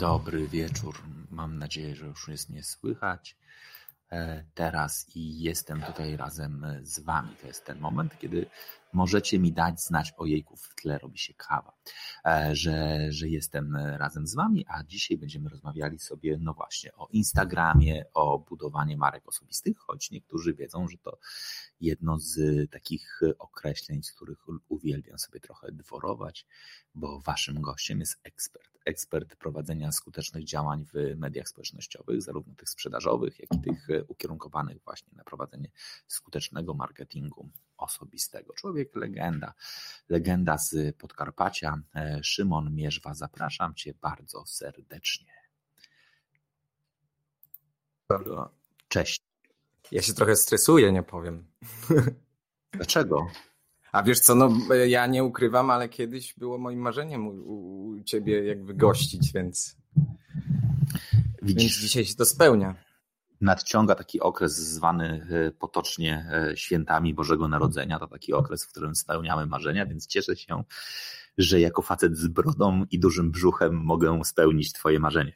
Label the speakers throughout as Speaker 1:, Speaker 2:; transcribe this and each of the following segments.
Speaker 1: Dobry wieczór. Mam nadzieję, że już jest nie słychać e, teraz i jestem tutaj razem z Wami. To jest ten moment, kiedy możecie mi dać znać, ojejku, w tle robi się kawa, e, że, że jestem razem z Wami, a dzisiaj będziemy rozmawiali sobie, no właśnie, o Instagramie, o budowaniu marek osobistych, choć niektórzy wiedzą, że to jedno z takich określeń, z których uwielbiam sobie trochę dworować, bo Waszym gościem jest ekspert. Ekspert prowadzenia skutecznych działań w mediach społecznościowych, zarówno tych sprzedażowych, jak i tych ukierunkowanych właśnie na prowadzenie skutecznego marketingu osobistego. Człowiek legenda, legenda z Podkarpacia. Szymon Mierzwa, zapraszam Cię bardzo serdecznie. Cześć.
Speaker 2: Ja się trochę stresuję, nie powiem.
Speaker 1: Dlaczego?
Speaker 2: A wiesz co, no ja nie ukrywam, ale kiedyś było moim marzeniem u, u ciebie jakby gościć, więc, Widzisz, więc dzisiaj się to spełnia.
Speaker 1: Nadciąga taki okres zwany e, potocznie e, świętami Bożego Narodzenia. To taki okres, w którym spełniamy marzenia, więc cieszę się, że jako facet z brodą i dużym brzuchem mogę spełnić twoje marzenie.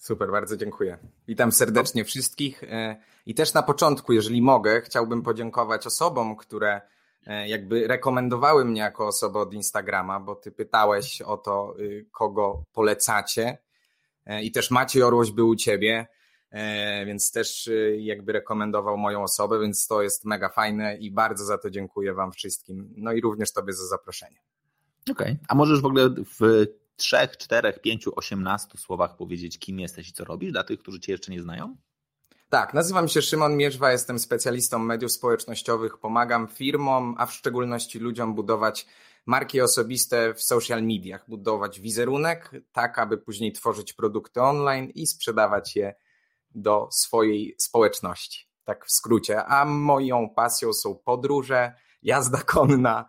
Speaker 2: Super, bardzo dziękuję. Witam serdecznie wszystkich. E, I też na początku, jeżeli mogę, chciałbym podziękować osobom, które e, jakby rekomendowały mnie jako osobę od Instagrama, bo ty pytałeś o to, y, kogo polecacie. E, I też Maciej Orłoś był u ciebie, więc też y, jakby rekomendował moją osobę, więc to jest mega fajne i bardzo za to dziękuję Wam wszystkim. No i również Tobie za zaproszenie.
Speaker 1: Okej, okay. a możesz w ogóle w trzech, czterech, pięciu, osiemnastu słowach powiedzieć, kim jesteś i co robisz, dla tych, którzy Cię jeszcze nie znają?
Speaker 2: Tak, nazywam się Szymon Mierzwa, jestem specjalistą mediów społecznościowych, pomagam firmom, a w szczególności ludziom budować marki osobiste w social mediach, budować wizerunek, tak aby później tworzyć produkty online i sprzedawać je do swojej społeczności. Tak w skrócie. A moją pasją są podróże, jazda konna,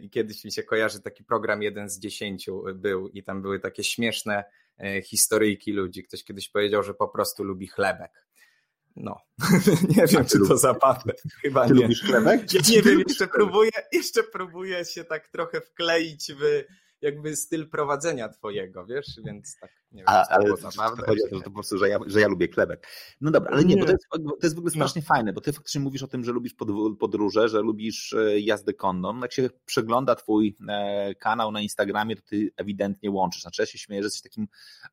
Speaker 2: I kiedyś mi się kojarzy taki program jeden z dziesięciu był i tam były takie śmieszne e, historyjki ludzi. Ktoś kiedyś powiedział, że po prostu lubi chlebek. No, nie wiem, czy to zapadne. Chyba
Speaker 1: ty
Speaker 2: nie.
Speaker 1: lubisz chlebek?
Speaker 2: Ja nie wiem, jeszcze próbuję, jeszcze próbuję się tak trochę wkleić w jakby styl prowadzenia twojego, wiesz, więc tak nie wiem,
Speaker 1: A, ale to naprawdę. Chodzi o to, że to po prostu, że ja, że ja lubię klebek. No dobra, ale nie, bo to jest, to jest w ogóle no. strasznie no. fajne, bo ty faktycznie mówisz o tym, że lubisz podróże, że lubisz e, jazdę konną. Jak się przegląda twój e, kanał na Instagramie, to ty ewidentnie łączysz. Znaczy ja się śmieję, że jesteś takim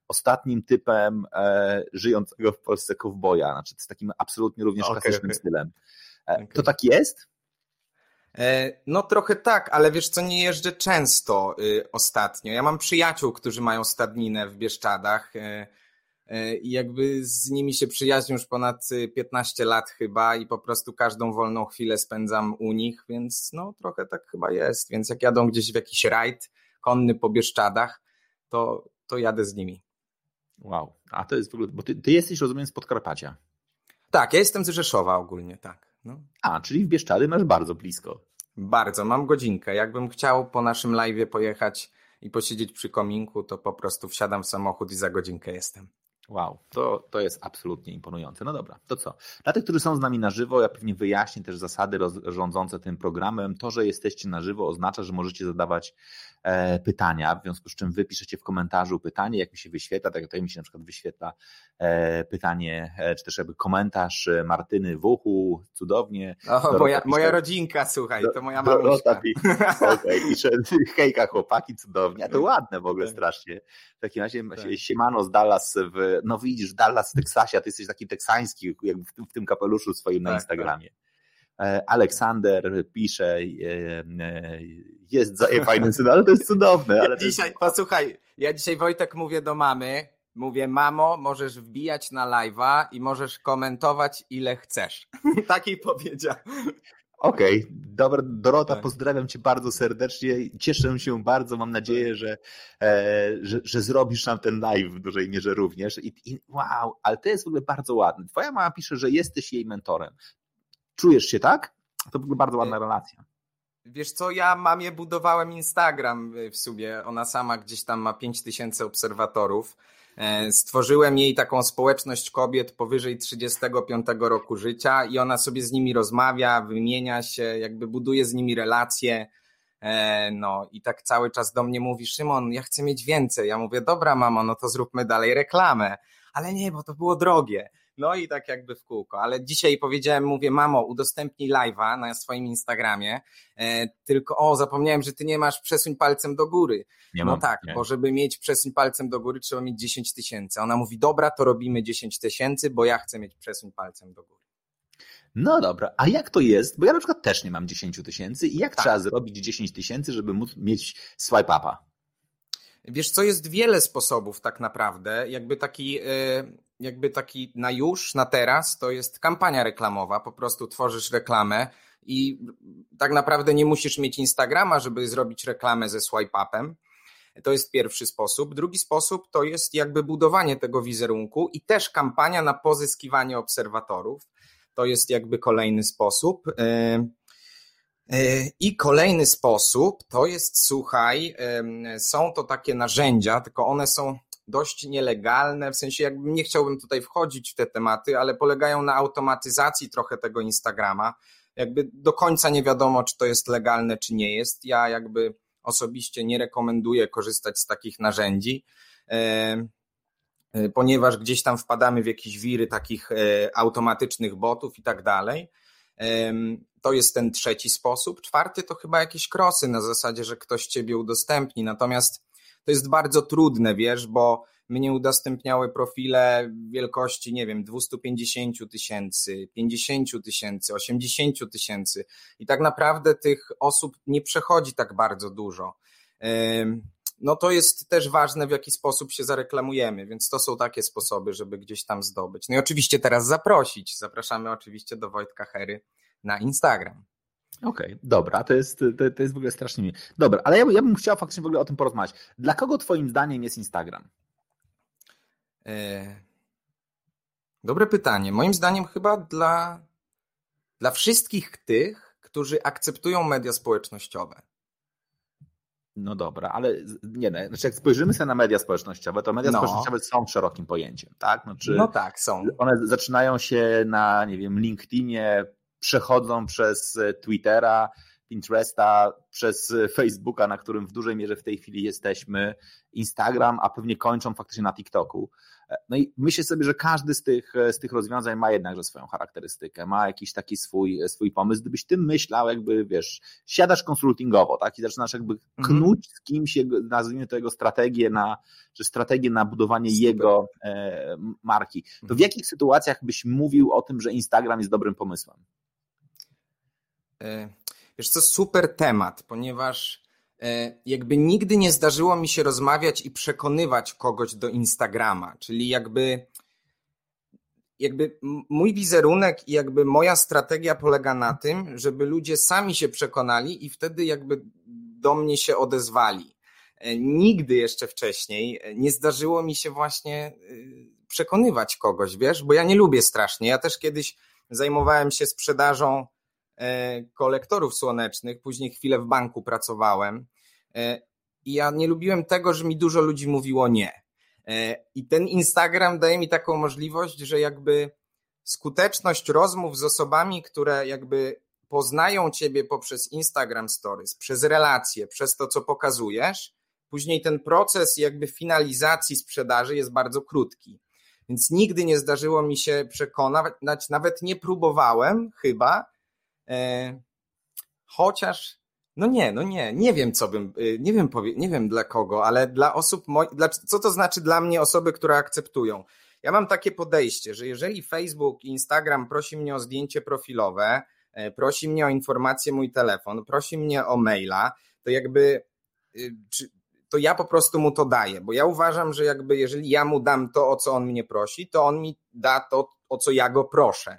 Speaker 1: ostatnim typem e, żyjącego w Polsce kowboja, znaczy z takim absolutnie również okay, klasycznym okay. stylem. Okay. To tak jest?
Speaker 2: E, no trochę tak, ale wiesz co, nie jeżdżę często y, ostatnio. Ja mam przyjaciół, którzy mają stadninę w Bieszczadach y, y, i jakby z nimi się przyjaźnię już ponad 15 lat chyba i po prostu każdą wolną chwilę spędzam u nich, więc no trochę tak chyba jest. Więc jak jadą gdzieś w jakiś rajd konny po Bieszczadach, to, to jadę z nimi.
Speaker 1: Wow, a to jest w ogóle, bo ty, ty jesteś rozumiem z Podkarpacia.
Speaker 2: Tak, ja jestem z Rzeszowa ogólnie, tak.
Speaker 1: No. A, czyli w Bieszczady masz bardzo blisko.
Speaker 2: Bardzo, mam godzinkę. Jakbym chciał po naszym live pojechać i posiedzieć przy kominku, to po prostu wsiadam w samochód i za godzinkę jestem.
Speaker 1: Wow, to, to jest absolutnie imponujące. No dobra, to co? Dla tych, którzy są z nami na żywo, ja pewnie wyjaśnię też zasady rządzące tym programem. To, że jesteście na żywo oznacza, że możecie zadawać pytania, w związku z czym wy piszecie w komentarzu pytanie, jak mi się wyświetla, tak jak tutaj mi się na przykład wyświetla e, pytanie, e, czy też jakby komentarz e, Martyny Wuchu, cudownie.
Speaker 2: O, moja, moja rodzinka, słuchaj, to moja mamuszka.
Speaker 1: okay, pisze, hejka chłopaki, cudownie, a to ładne w ogóle tak. strasznie. W takim razie tak. siemano z Dallas w no widzisz, Dallas w Teksasie, a ty jesteś taki teksański, jakby w tym, w tym kapeluszu swoim na tak, Instagramie. Tak. Aleksander pisze, e, e, jest fajny syn, ale to jest cudowne. Ale
Speaker 2: dzisiaj,
Speaker 1: jest...
Speaker 2: posłuchaj, ja dzisiaj Wojtek mówię do mamy, mówię, mamo, możesz wbijać na live'a i możesz komentować ile chcesz. Takiej powiedział.
Speaker 1: Okej, okay. dobra, Dorota, tak. pozdrawiam Cię bardzo serdecznie. Cieszę się bardzo, mam nadzieję, że, e, że, że, zrobisz nam ten live w dużej mierze również. I, I, wow, ale to jest w ogóle bardzo ładne. Twoja mama pisze, że jesteś jej mentorem. Czujesz się tak? To ogóle bardzo ładna relacja.
Speaker 2: Wiesz co, ja mamie budowałem Instagram w sumie. Ona sama gdzieś tam ma 5000 obserwatorów. E, stworzyłem jej taką społeczność kobiet powyżej 35 roku życia i ona sobie z nimi rozmawia, wymienia się, jakby buduje z nimi relacje. E, no i tak cały czas do mnie mówi, Szymon, ja chcę mieć więcej. Ja mówię, dobra mamo, no to zróbmy dalej reklamę. Ale nie, bo to było drogie. No i tak jakby w kółko. Ale dzisiaj powiedziałem, mówię, mamo, udostępnij live'a na swoim Instagramie, e, tylko o, zapomniałem, że ty nie masz przesuń palcem do góry. Nie no mam, tak, nie. bo żeby mieć przesuń palcem do góry, trzeba mieć 10 tysięcy. Ona mówi, dobra, to robimy 10 tysięcy, bo ja chcę mieć przesuń palcem do góry.
Speaker 1: No dobra, a jak to jest? Bo ja na przykład też nie mam 10 tysięcy i jak tak. trzeba zrobić 10 tysięcy, żeby móc mieć swipe upa?
Speaker 2: Wiesz co, jest wiele sposobów tak naprawdę. Jakby taki, e, jakby taki na już, na teraz, to jest kampania reklamowa. Po prostu tworzysz reklamę i tak naprawdę nie musisz mieć Instagrama, żeby zrobić reklamę ze swipe-upem. To jest pierwszy sposób. Drugi sposób to jest jakby budowanie tego wizerunku i też kampania na pozyskiwanie obserwatorów. To jest jakby kolejny sposób. E, I kolejny sposób to jest, słuchaj, są to takie narzędzia, tylko one są dość nielegalne, w sensie jakby nie chciałbym tutaj wchodzić w te tematy, ale polegają na automatyzacji trochę tego Instagrama. Jakby do końca nie wiadomo, czy to jest legalne, czy nie jest. Ja jakby osobiście nie rekomenduję korzystać z takich narzędzi, e, e, ponieważ gdzieś tam wpadamy w jakieś wiry takich e, automatycznych botów i tak dalej. To jest ten trzeci sposób. Czwarty to chyba jakieś krosy na zasadzie, że ktoś ciebie udostępni. Natomiast to jest bardzo trudne, wiesz, bo mnie udostępniały profile wielkości, nie wiem, 250 tysięcy, 50 tysięcy, 80 tysięcy i tak naprawdę tych osób nie przechodzi tak bardzo dużo. No to jest też ważne, w jaki sposób się zareklamujemy, więc to są takie sposoby, żeby gdzieś tam zdobyć. No i oczywiście teraz zaprosić. Zapraszamy oczywiście do Wojtka Hery na Instagram.
Speaker 1: Okej, okay, dobra, to jest, to, to jest w ogóle strasznie miłe. Dobra, ale ja, ja bym chciał faktycznie w ogóle o tym porozmawiać. Dla kogo twoim zdaniem jest Instagram? E...
Speaker 2: Dobre pytanie. Moim zdaniem chyba dla, dla wszystkich tych, którzy akceptują media społecznościowe.
Speaker 1: No dobra, ale nie, no, znaczy jak spojrzymy sobie na media społecznościowe, to media no. społecznościowe są szerokim pojęciem, tak?
Speaker 2: Znaczy, no tak, są.
Speaker 1: One zaczynają się na, nie wiem, LinkedInie, przechodzą przez e, Twittera, Pinteresta, przez e, Facebooka, na którym w dużej mierze w tej chwili jesteśmy, Instagram, a pewnie kończą faktycznie na TikToku. E, no i myślę sobie, że każdy z tych, z tych rozwiązań ma jednakże swoją charakterystykę, ma jakiś taki swój, swój pomysł. Gdybyś ty myślał, jakby wiesz, siadasz konsultingowo, tak, i zaczynasz jakby mhm. knuć z kimś, jego, nazwijmy to jego strategię na, czy strategię na budowanie Super. jego e, marki. To w mhm. jakich sytuacjach byś mówił o tym, że Instagram jest dobrym pomysłem?
Speaker 2: E, wiesz co, super temat, ponieważ e, jakby nigdy nie zdarzyło mi się rozmawiać i przekonywać kogoś do Instagrama, czyli jakby jakby mój wizerunek i jakby moja strategia polega na tym, żeby ludzie sami się przekonali i wtedy jakby do mnie się odezwali. E, nigdy jeszcze wcześniej nie zdarzyło mi się właśnie przekonywać kogoś, wiesz, bo ja nie lubię strasznie. Ja też kiedyś zajmowałem się sprzedażą kolektorów słonecznych, później chwilę w banku pracowałem e, i ja nie lubiłem tego, że mi dużo ludzi mówiło nie. E, I ten Instagram daje mi taką możliwość, że jakby skuteczność rozmów z osobami, które jakby poznają ciebie poprzez Instagram Stories, przez relacje, przez to, co pokazujesz, później ten proces jakby finalizacji sprzedaży jest bardzo krótki. Więc nigdy nie zdarzyło mi się przekonać, nawet nie próbowałem chyba, E, chociaż, no nie, no nie, nie wiem co bym, y, nie wiem, powie, nie wiem dla kogo, ale dla osób, dla, co to znaczy dla mnie osoby, które akceptują? Ja mam takie podejście, że jeżeli Facebook Instagram prosi mnie o zdjęcie profilowe, e, prosi mnie o informację mój telefon, prosi mnie o maila, to jakby y, to ja po prostu mu to daję, bo ja uważam, że jakby jeżeli ja mu dam to, o co on mnie prosi, to on mi da to, o co ja go proszę.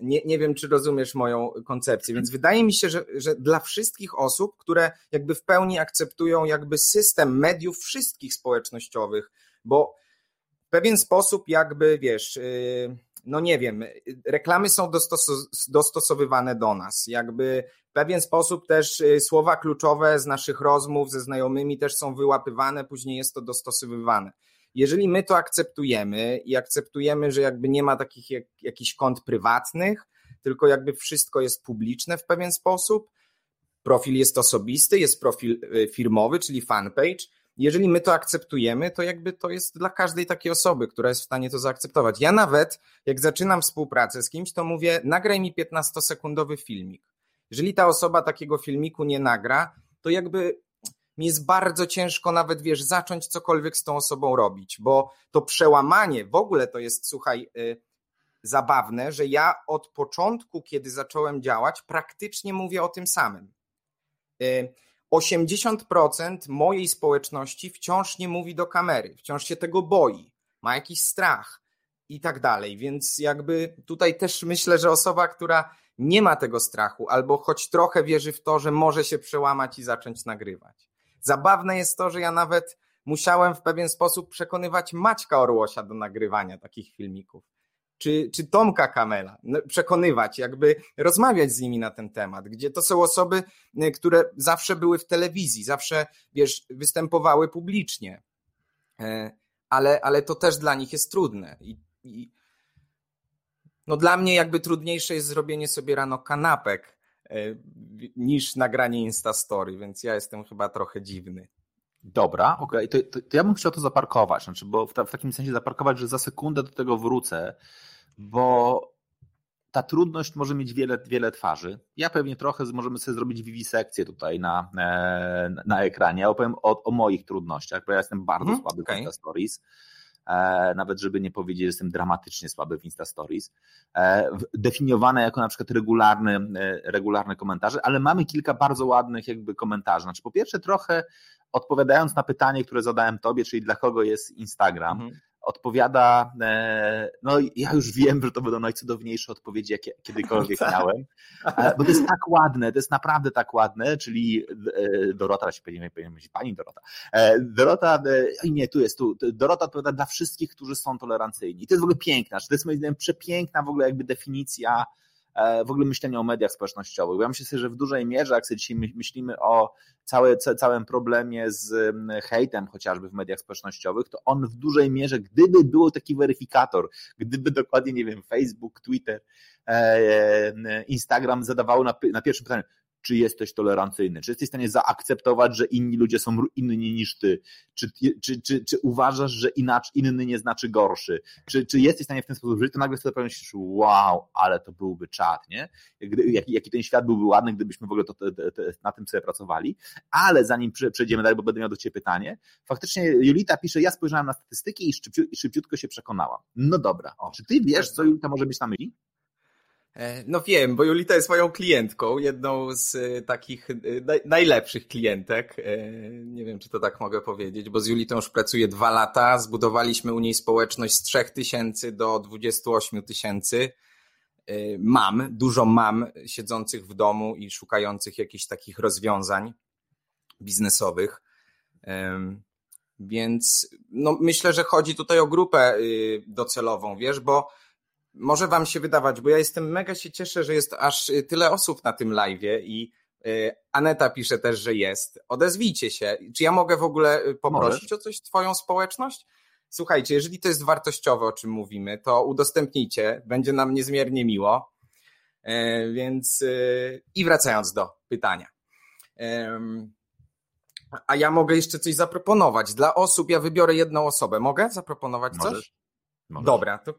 Speaker 2: Nie, nie wiem, czy rozumiesz moją koncepcję, więc wydaje mi się, że, że dla wszystkich osób, które jakby w pełni akceptują jakby system mediów wszystkich społecznościowych, bo w pewien sposób jakby, wiesz, yy, no nie wiem, reklamy są dostos dostosowywane do nas, jakby w pewien sposób też yy, słowa kluczowe z naszych rozmów ze znajomymi też są wyłapywane, później jest to dostosowywane. Jeżeli my to akceptujemy i akceptujemy, że jakby nie ma takich jak, jakichś kont prywatnych, tylko jakby wszystko jest publiczne w pewien sposób, profil jest osobisty, jest profil y, firmowy, czyli fanpage. Jeżeli my to akceptujemy, to jakby to jest dla każdej takiej osoby, która jest w stanie to zaakceptować. Ja nawet, jak zaczynam współpracę z kimś, to mówię, nagraj mi 15-sekundowy filmik. Jeżeli ta osoba takiego filmiku nie nagra, to jakby mi jest bardzo ciężko nawet, wiesz, zacząć cokolwiek z tą osobą robić, bo to przełamanie w ogóle to jest, słuchaj, yy, zabawne, że ja od początku, kiedy zacząłem działać, praktycznie mówię o tym samym. Yy, 80% mojej społeczności wciąż nie mówi do kamery, wciąż się tego boi, ma jakiś strach i tak dalej. Więc jakby tutaj też myślę, że osoba, która nie ma tego strachu, albo choć trochę wierzy w to, że może się przełamać i zacząć nagrywać. Zabawne jest to, że ja nawet musiałem w pewien sposób przekonywać Maćka Orłosia do nagrywania takich filmików. Czy, czy Tomka Kamela, no, przekonywać, jakby rozmawiać z nimi na ten temat, gdzie to są osoby, y, które zawsze były w telewizji, zawsze, wiesz, występowały publicznie, e, ale, ale to też dla nich jest trudne. I, i no dla mnie jakby trudniejsze jest zrobienie sobie rano kanapek, niż nagranie Instastory, więc ja jestem chyba trochę dziwny.
Speaker 1: Dobra, okej, okay. to, to, to, ja bym chciał to zaparkować, znaczy, bo w, ta, w, takim sensie zaparkować, że za sekundę do tego wrócę, bo ta trudność może mieć wiele, wiele twarzy. Ja pewnie trochę możemy sobie zrobić wiwisekcję tutaj na, e, na ekranie. Ja opowiem o, o moich trudnościach, bo ja jestem bardzo mm, słaby okay. w Insta Stories. E, nawet żeby nie powiedzieć, że jestem dramatycznie słaby w Insta Stories, e, definiowane jako na przykład regularne, regularne komentarze, ale mamy kilka bardzo ładnych jakby komentarzy. Znaczy po pierwsze trochę odpowiadając na pytanie, które zadałem tobie, czyli dla kogo jest Instagram, mhm odpowiada, e, no ja już wiem, że to będą najcudowniejsze odpowiedzi, jakie kiedykolwiek tak. miałem, e, bo to jest tak ładne, to jest naprawdę tak ładne, czyli e, Dorota, się powinien powiedzieć pani Dorota, Dorota, nie, tu jest, tu, Dorota odpowiada dla wszystkich, którzy są tolerancyjni. I to jest w ogóle piękna, to jest moim zdaniem przepiękna w ogóle jakby definicja w ogóle myślenia o mediach społecznościowych. Ja myślę że w dużej mierze, jak sobie dzisiaj myślimy o całe, całym problemie z hejtem chociażby w mediach społecznościowych, to on w dużej mierze, gdyby był taki weryfikator, gdyby dokładnie, nie wiem, Facebook, Twitter, e, e, Instagram zadawało na, na pierwszym pytaniu, czy jesteś tolerancyjny, czy jesteś w stanie zaakceptować, że inni ludzie są inni niż ty, czy, czy, czy, czy uważasz, że inaczej, inny nie znaczy gorszy, czy, czy jesteś w stanie w ten sposób żyć, to nagle sobie myślisz, wow, ale to byłby czad, nie? Jaki, jaki ten świat byłby ładny, gdybyśmy w ogóle to, na tym sobie pracowali, ale zanim przejdziemy dalej, bo będę miał do Ciebie pytanie, faktycznie Julita pisze, ja spojrzałem na statystyki i szybciutko się przekonałam. No dobra, czy Ty wiesz, co Julita może być na myśli?
Speaker 2: E, no wiem, bo Julita jest moją klientką, jedną z e, takich e, najlepszych klientek. Nie wiem, czy to tak mogę powiedzieć, bo z Julitą już pracuję dwa lata. Zbudowaliśmy u niej społeczność z 3 tysięcy do 28 tysięcy. Mam, dużo mam siedzących w domu i szukających jakichś takich rozwiązań biznesowych. Więc no, myślę, że chodzi tutaj o grupę y, docelową, wiesz, bo może wam się wydawać, bo ja jestem mega się cieszę, że jest aż y, tyle osób na tym live i y, Aneta pisze też, że jest. Odezwijcie się. Czy ja mogę w ogóle y, poprosić Możesz. o coś twoją społeczność? Słuchajcie, jeżeli to jest wartościowe, o czym mówimy, to udostępnijcie, będzie nam niezmiernie miło. E, więc i wracając do pytania. A ja mogę jeszcze coś zaproponować. Dla osób ja wybiorę jedną osobę. Mogę zaproponować Możesz. coś? Możesz. Dobra, to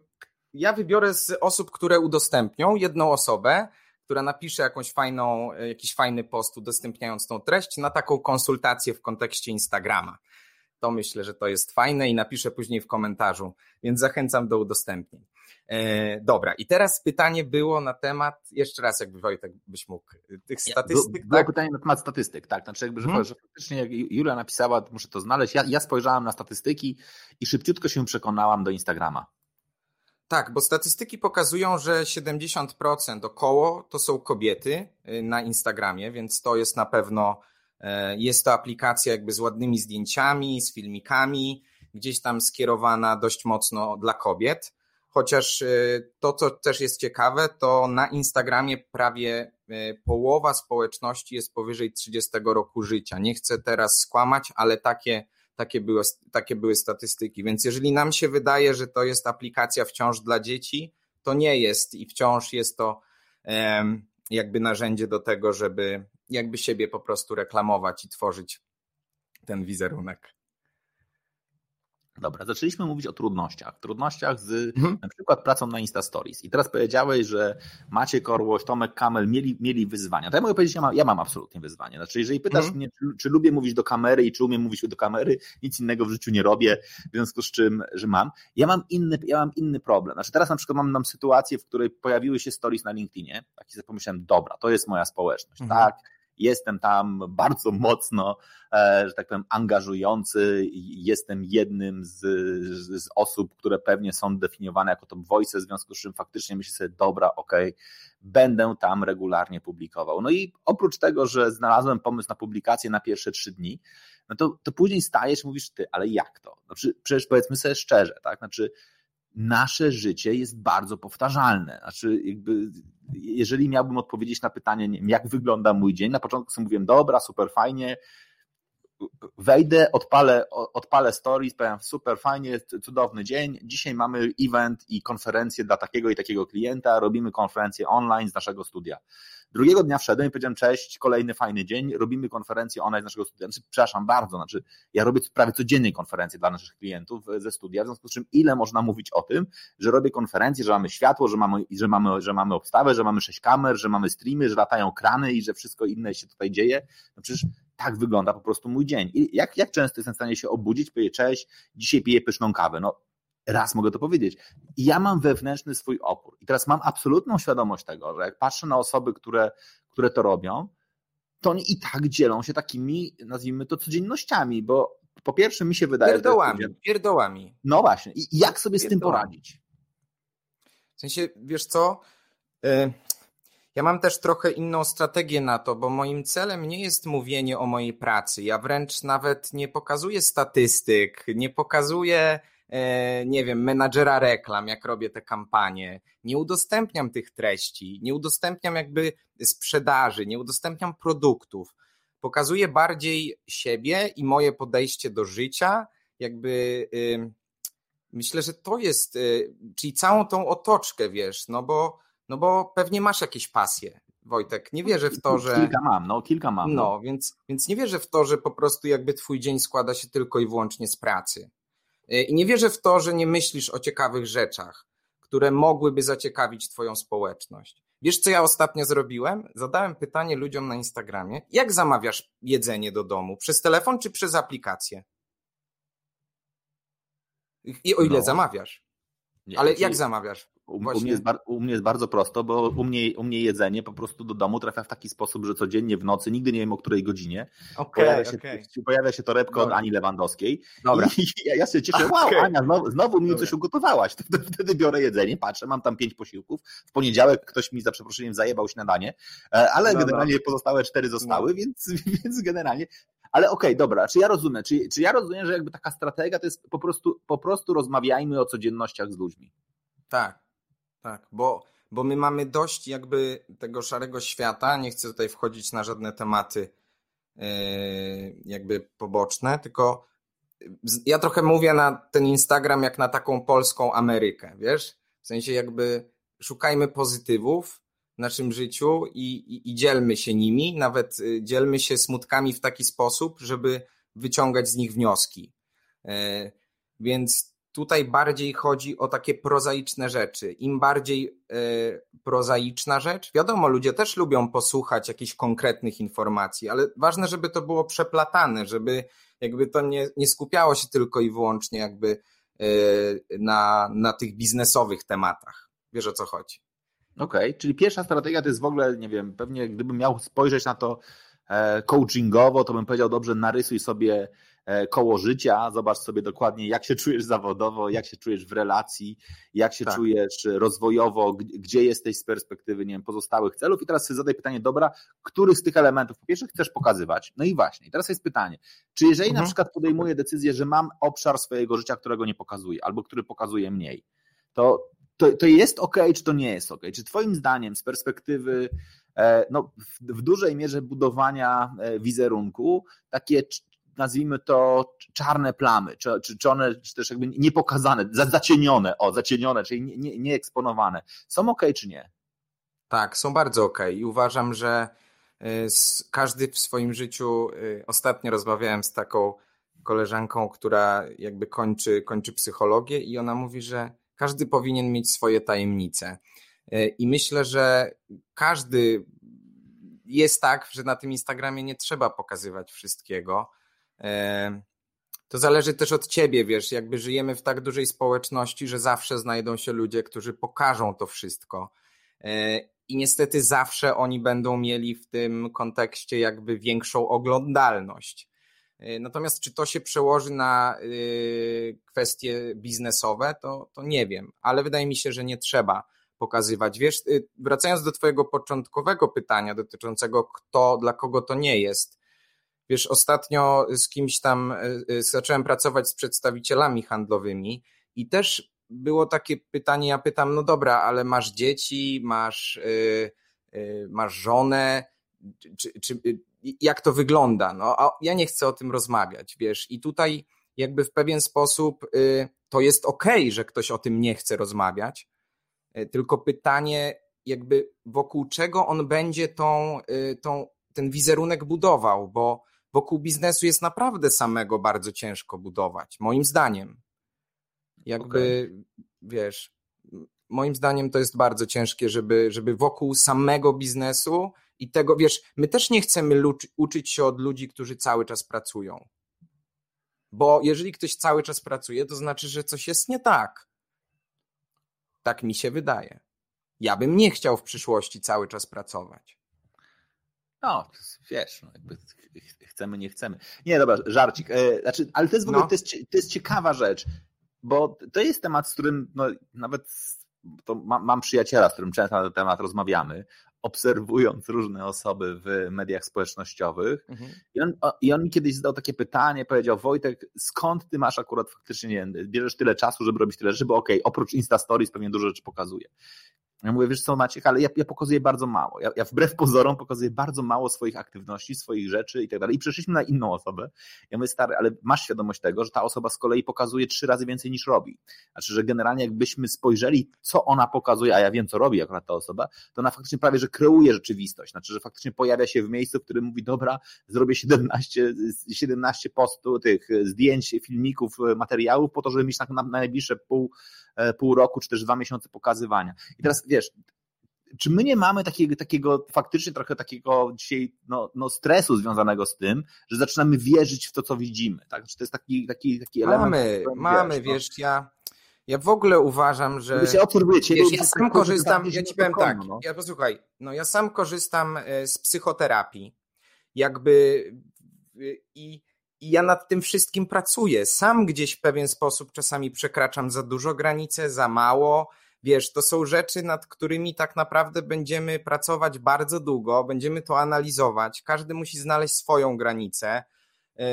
Speaker 2: ja wybiorę z osób, które udostępnią jedną osobę, która napisze jakąś fajną, jakiś fajny post udostępniając tą treść na taką konsultację w kontekście Instagrama. To myślę, że to jest fajne i napiszę później w komentarzu, więc zachęcam do udostępnień. E, dobra, i teraz pytanie było na temat, jeszcze raz jakby Wojtek byś mógł, tych statystyk.
Speaker 1: Było tak? pytanie na temat statystyk, tak, znaczy jakby, że, hmm. że faktycznie jak Julia napisała, muszę to znaleźć, ja, ja spojrzałam na statystyki i szybciutko się przekonałam do Instagrama.
Speaker 2: Tak, bo statystyki pokazują, że 70% około to są kobiety y, na Instagramie, więc to jest na pewno, e, jest to aplikacja jakby z ładnymi zdjęciami, z filmikami, gdzieś tam skierowana dość mocno dla kobiet. Chociaż y, to, co też jest ciekawe, to na Instagramie prawie y, połowa społeczności jest powyżej 30 roku życia. Nie chcę teraz skłamać, ale takie takie były, takie były statystyki. Więc jeżeli nam się wydaje, że to jest aplikacja wciąż dla dzieci, to nie jest i wciąż jest to jakby narzędzie do tego, żeby jakby siebie po prostu reklamować i tworzyć ten wizerunek.
Speaker 1: Dobra, zaczęliśmy mówić o trudnościach. Trudnościach z mhm. na przykład pracą na Insta Stories. I teraz powiedziałeś, że Macie Korłoś, Tomek Kamel mieli, mieli wyzwania. To ja mogę powiedzieć, ja mam, ja mam absolutnie wyzwanie. Znaczy, jeżeli pytasz mhm. mnie, czy, czy, lubię mówić do kamery i czy umiem mówić do kamery, nic innego w życiu nie robię, w związku z czym, że mam. Ja mam inny, ja mam inny problem. Znaczy, teraz na przykład mam, mam sytuację, w której pojawiły się stories na LinkedInie. Tak i sobie pomyślałem, dobra, to jest moja społeczność. Mhm. Tak, Jestem tam bardzo mocno, e, że tak powiem, angażujący. Jestem jednym z, z osób, które pewnie są definiowane jako top voice, w związku z czym faktycznie myślę sobie, dobra, okej, okay, będę tam regularnie publikował. No i oprócz tego, że znalazłem pomysł na publikację na pierwsze trzy dni, no to, to później stajesz i mówisz, ty, ale jak to? Znaczy, przecież powiedzmy sobie szczerze, tak? Znaczy, nasze życie jest bardzo powtarzalne. Znaczy, jakby, jeżeli miałbym odpowiedzieć na pytanie, wiem, jak wygląda mój dzień, na początku sobie mówiłem, dobra, super fajnie, wejdę, odpalę, odpalę stories, powiem super fajnie, cudowny dzień. Dzisiaj mamy event i konferencję dla takiego i takiego klienta, robimy konferencję online z naszego studia. Drugiego dnia wszedłem i powiedziałem, cześć, kolejny fajny dzień, robimy konferencję online z naszego studia. Znaczy, przepraszam bardzo, znaczy, ja robię prawie codziennie konferencje dla naszych klientów ze studia, w związku z czym ile można mówić o tym, że robię konferencję, że mamy światło, że mamy, że mamy, że mamy obstawę, że mamy sześć kamer, że mamy streamy, że latają krany i że wszystko inne się tutaj dzieje. No przecież tak wygląda po prostu mój dzień. I jak, jak często jestem w stanie się obudzić, powiedzieć, cześć, dzisiaj piję pyszną kawę. No raz mogę to powiedzieć. I ja mam wewnętrzny swój opór. I teraz mam absolutną świadomość tego, że jak patrzę na osoby, które, które to robią, to oni i tak dzielą się takimi, nazwijmy to, codziennościami, bo po pierwsze mi się wydaje...
Speaker 2: Pierdołami, że pierdołami.
Speaker 1: No właśnie. I jak sobie z tym poradzić?
Speaker 2: W sensie, wiesz co... Y, ja mam też trochę inną strategię na to, bo moim celem nie jest mówienie o mojej pracy. Ja wręcz nawet nie pokazuję statystyk, nie pokazuję nie wiem, menadżera reklam, jak robię te kampanie. Nie udostępniam tych treści, nie udostępniam jakby sprzedaży, nie udostępniam produktów. Pokazuję bardziej siebie i moje podejście do życia, jakby myślę, że to jest, y, czyli całą tą otoczkę, wiesz, no bo, no bo pewnie masz jakieś pasje. Wojtek, nie wierzę w to, że.
Speaker 1: Kilka mam, no kilka mam.
Speaker 2: No, no więc, więc nie wierzę w to, że po prostu jakby twój dzień składa się tylko i wyłącznie z pracy. E, I nie wierzę w to, że nie myślisz o ciekawych rzeczach, które mogłyby zaciekawić Twoją społeczność. Wiesz, co ja ostatnio zrobiłem? Zadałem pytanie ludziom na Instagramie: jak zamawiasz jedzenie do domu? Przez telefon czy przez aplikację? I o ile no. zamawiasz? Nie, Ale jak zamawiasz?
Speaker 1: U, u, mnie jest, u, mnie jest, bardzo prosto, bo u mnie, u mnie jedzenie po prostu do domu trafia w taki sposób, że codziennie w nocy, nigdy nie wiem o której godzinie, okay, pojawia, się, okay. pojawia się torebka Dobra. od Ani Lewandowskiej Dobra. i ja, ja się cieszę, wow, okay. Ania, znowu, znowu mi Dobra. coś ugotowałaś. Wtedy biorę jedzenie, patrzę, mam tam pięć posiłków. W poniedziałek ktoś mi za przeproszeniem zajebał śniadanie, e, ale generalnie pozostałe cztery zostały, no. więc, więc generalnie ale okej, okay, dobra, czy ja rozumiem, czy, czy ja rozumiem, że jakby taka strategia to jest po prostu, po prostu rozmawiajmy o codziennościach z ludźmi.
Speaker 2: Tak, tak, bo, bo my mamy dość jakby tego szarego świata. Nie chcę tutaj wchodzić na żadne tematy yy, jakby poboczne, tylko ja trochę mówię na ten Instagram jak na taką polską Amerykę, wiesz? W sensie jakby szukajmy pozytywów w naszym życiu i, i, i dzielmy się nimi, nawet y, dzielmy się smutkami w taki sposób, żeby wyciągać z nich wnioski. Yy, więc Tutaj bardziej chodzi o takie prozaiczne rzeczy. Im bardziej y, prozaiczna rzecz, wiadomo, ludzie też lubią posłuchać jakichś konkretnych informacji, ale ważne, żeby to było przeplatane, żeby jakby to nie, nie skupiało się tylko i wyłącznie jakby y, na, na tych biznesowych tematach. Wiesz o co chodzi.
Speaker 1: Okej, okay, czyli pierwsza strategia to jest w ogóle, nie wiem, pewnie gdybym miał spojrzeć na to e, coachingowo, to bym powiedział, dobrze, narysuj sobie koło życia, zobacz sobie dokładnie, jak się czujesz zawodowo, jak się czujesz w relacji, jak się tak. czujesz rozwojowo, gdzie jesteś z perspektywy, nie wiem, pozostałych celów i teraz sobie zadaj pytanie, dobra, który z tych elementów po pierwsze chcesz pokazywać? No i właśnie, teraz jest pytanie, czy jeżeli mhm. na przykład podejmuję decyzję, że mam obszar swojego życia, którego nie pokazuję, albo który pokazuje mniej, to, to, to jest ok, czy to nie jest ok? Czy Twoim zdaniem z perspektywy e, no, w, w dużej mierze budowania e, wizerunku takie nazwijmy to czarne plamy, czy, czy, czy one czy też jakby niepokazane, zacienione, o, zacienione, czyli nie, nie, nie eksponowane, są ok, czy nie?
Speaker 2: Tak, są bardzo ok i uważam, że e, każdy w swoim życiu, ostatnio rozmawiałem z taką koleżanką, która jakby kończy, kończy psychologię i ona mówi, że każdy powinien mieć swoje tajemnice. E, I myślę, że każdy jest tak, że na tym Instagramie nie trzeba pokazywać wszystkiego. E, to zależy też od ciebie, wiesz, jakby żyjemy w tak dużej społeczności, że zawsze znajdą się ludzie, którzy pokażą to wszystko. E, I niestety zawsze oni będą mieli w tym kontekście jakby większą oglądalność. E, natomiast czy to się przełoży na e, kwestie biznesowe, to, to nie wiem, ale wydaje mi się, że nie trzeba pokazywać. Wiesz, e, wracając do Twojego początkowego pytania dotyczącego kto, dla kogo to nie jest. Wiesz, ostatnio z kimś tam zacząłem pracować z przedstawicielami handlowymi i też było takie pytanie, ja pytam, no dobra, ale masz dzieci, masz, yy, masz żonę, czy, czy, jak to wygląda. No, a ja nie chcę o tym rozmawiać, wiesz, i tutaj jakby w pewien sposób to jest okay, że ktoś o tym nie chce rozmawiać, tylko pytanie, jakby wokół czego on będzie tą, tą, ten wizerunek budował, bo wokół biznesu jest naprawdę samego bardzo ciężko budować, moim zdaniem. Jakby, okay. wiesz, moim zdaniem to jest bardzo ciężkie, żeby, żeby wokół samego biznesu i tego, wiesz, my też nie chcemy uczyć się od ludzi, którzy cały czas pracują. Bo jeżeli ktoś cały czas pracuje, to znaczy, że coś jest nie tak. Tak mi się wydaje. Ja bym nie chciał w przyszłości cały czas pracować.
Speaker 1: No, wiesz, no jakby chcemy, nie chcemy. Nie, dobra, żarcik. E, znaczy, ale to jest w ogóle no. to, jest, to jest ciekawa rzecz, bo to jest temat, z którym no, nawet to mam, mam przyjaciela, z którym często na ten temat rozmawiamy obserwując różne osoby w mediach społecznościowych. Mhm. I, on, I on mi kiedyś zadał takie pytanie, powiedział, Wojtek, skąd ty masz akurat faktycznie, nie wiem, bierzesz tyle czasu, żeby robić tyle rzeczy, bo okej, okay, oprócz Insta Stories pewnie dużo rzeczy pokazuje. Ja mówię, wiesz co Maciek, ale ja, ja pokazuję bardzo mało. Ja, ja, wbrew pozorom pokazuję bardzo mało swoich aktywności, swoich rzeczy i tak dalej. I przeszliśmy na inną osobę. Ja mówię, stary, ale masz świadomość tego, że ta osoba z kolei pokazuje trzy razy więcej niż robi. Znaczy, że generalnie jakbyśmy spojrzeli, co ona pokazuje, a ja wiem, co robi akurat ta osoba, to ona faktycznie prawie, że kreuje rzeczywistość. Znaczy, że faktycznie pojawia się w miejscu, w którym mówi, dobra, zrobię 17, 17 postów, tych zdjęć, filmików, materiałów po to, żeby mieć na, na najbliższe pół E, pół roku, czy też dwa miesiące pokazywania. I teraz wiesz, czy my nie mamy takiego, takiego faktycznie trochę takiego dzisiaj no, no stresu związanego z tym, że zaczynamy wierzyć w to, co widzimy, tak? Czy to jest taki, taki, taki
Speaker 2: element? Mamy, mamy, wiesz, no? wiesz ja, ja w ogóle uważam, że.
Speaker 1: Wiesz, ja obserwuję
Speaker 2: wiesz, ja sam korzystam, ja ci powiem tak, no. ja posłuchaj, no ja sam korzystam e, z psychoterapii, jakby i i ja nad tym wszystkim pracuję. Sam gdzieś w pewien sposób czasami przekraczam za dużo granice, za mało. Wiesz, to są rzeczy, nad którymi tak naprawdę będziemy pracować bardzo długo, będziemy to analizować. Każdy musi znaleźć swoją granicę. Y,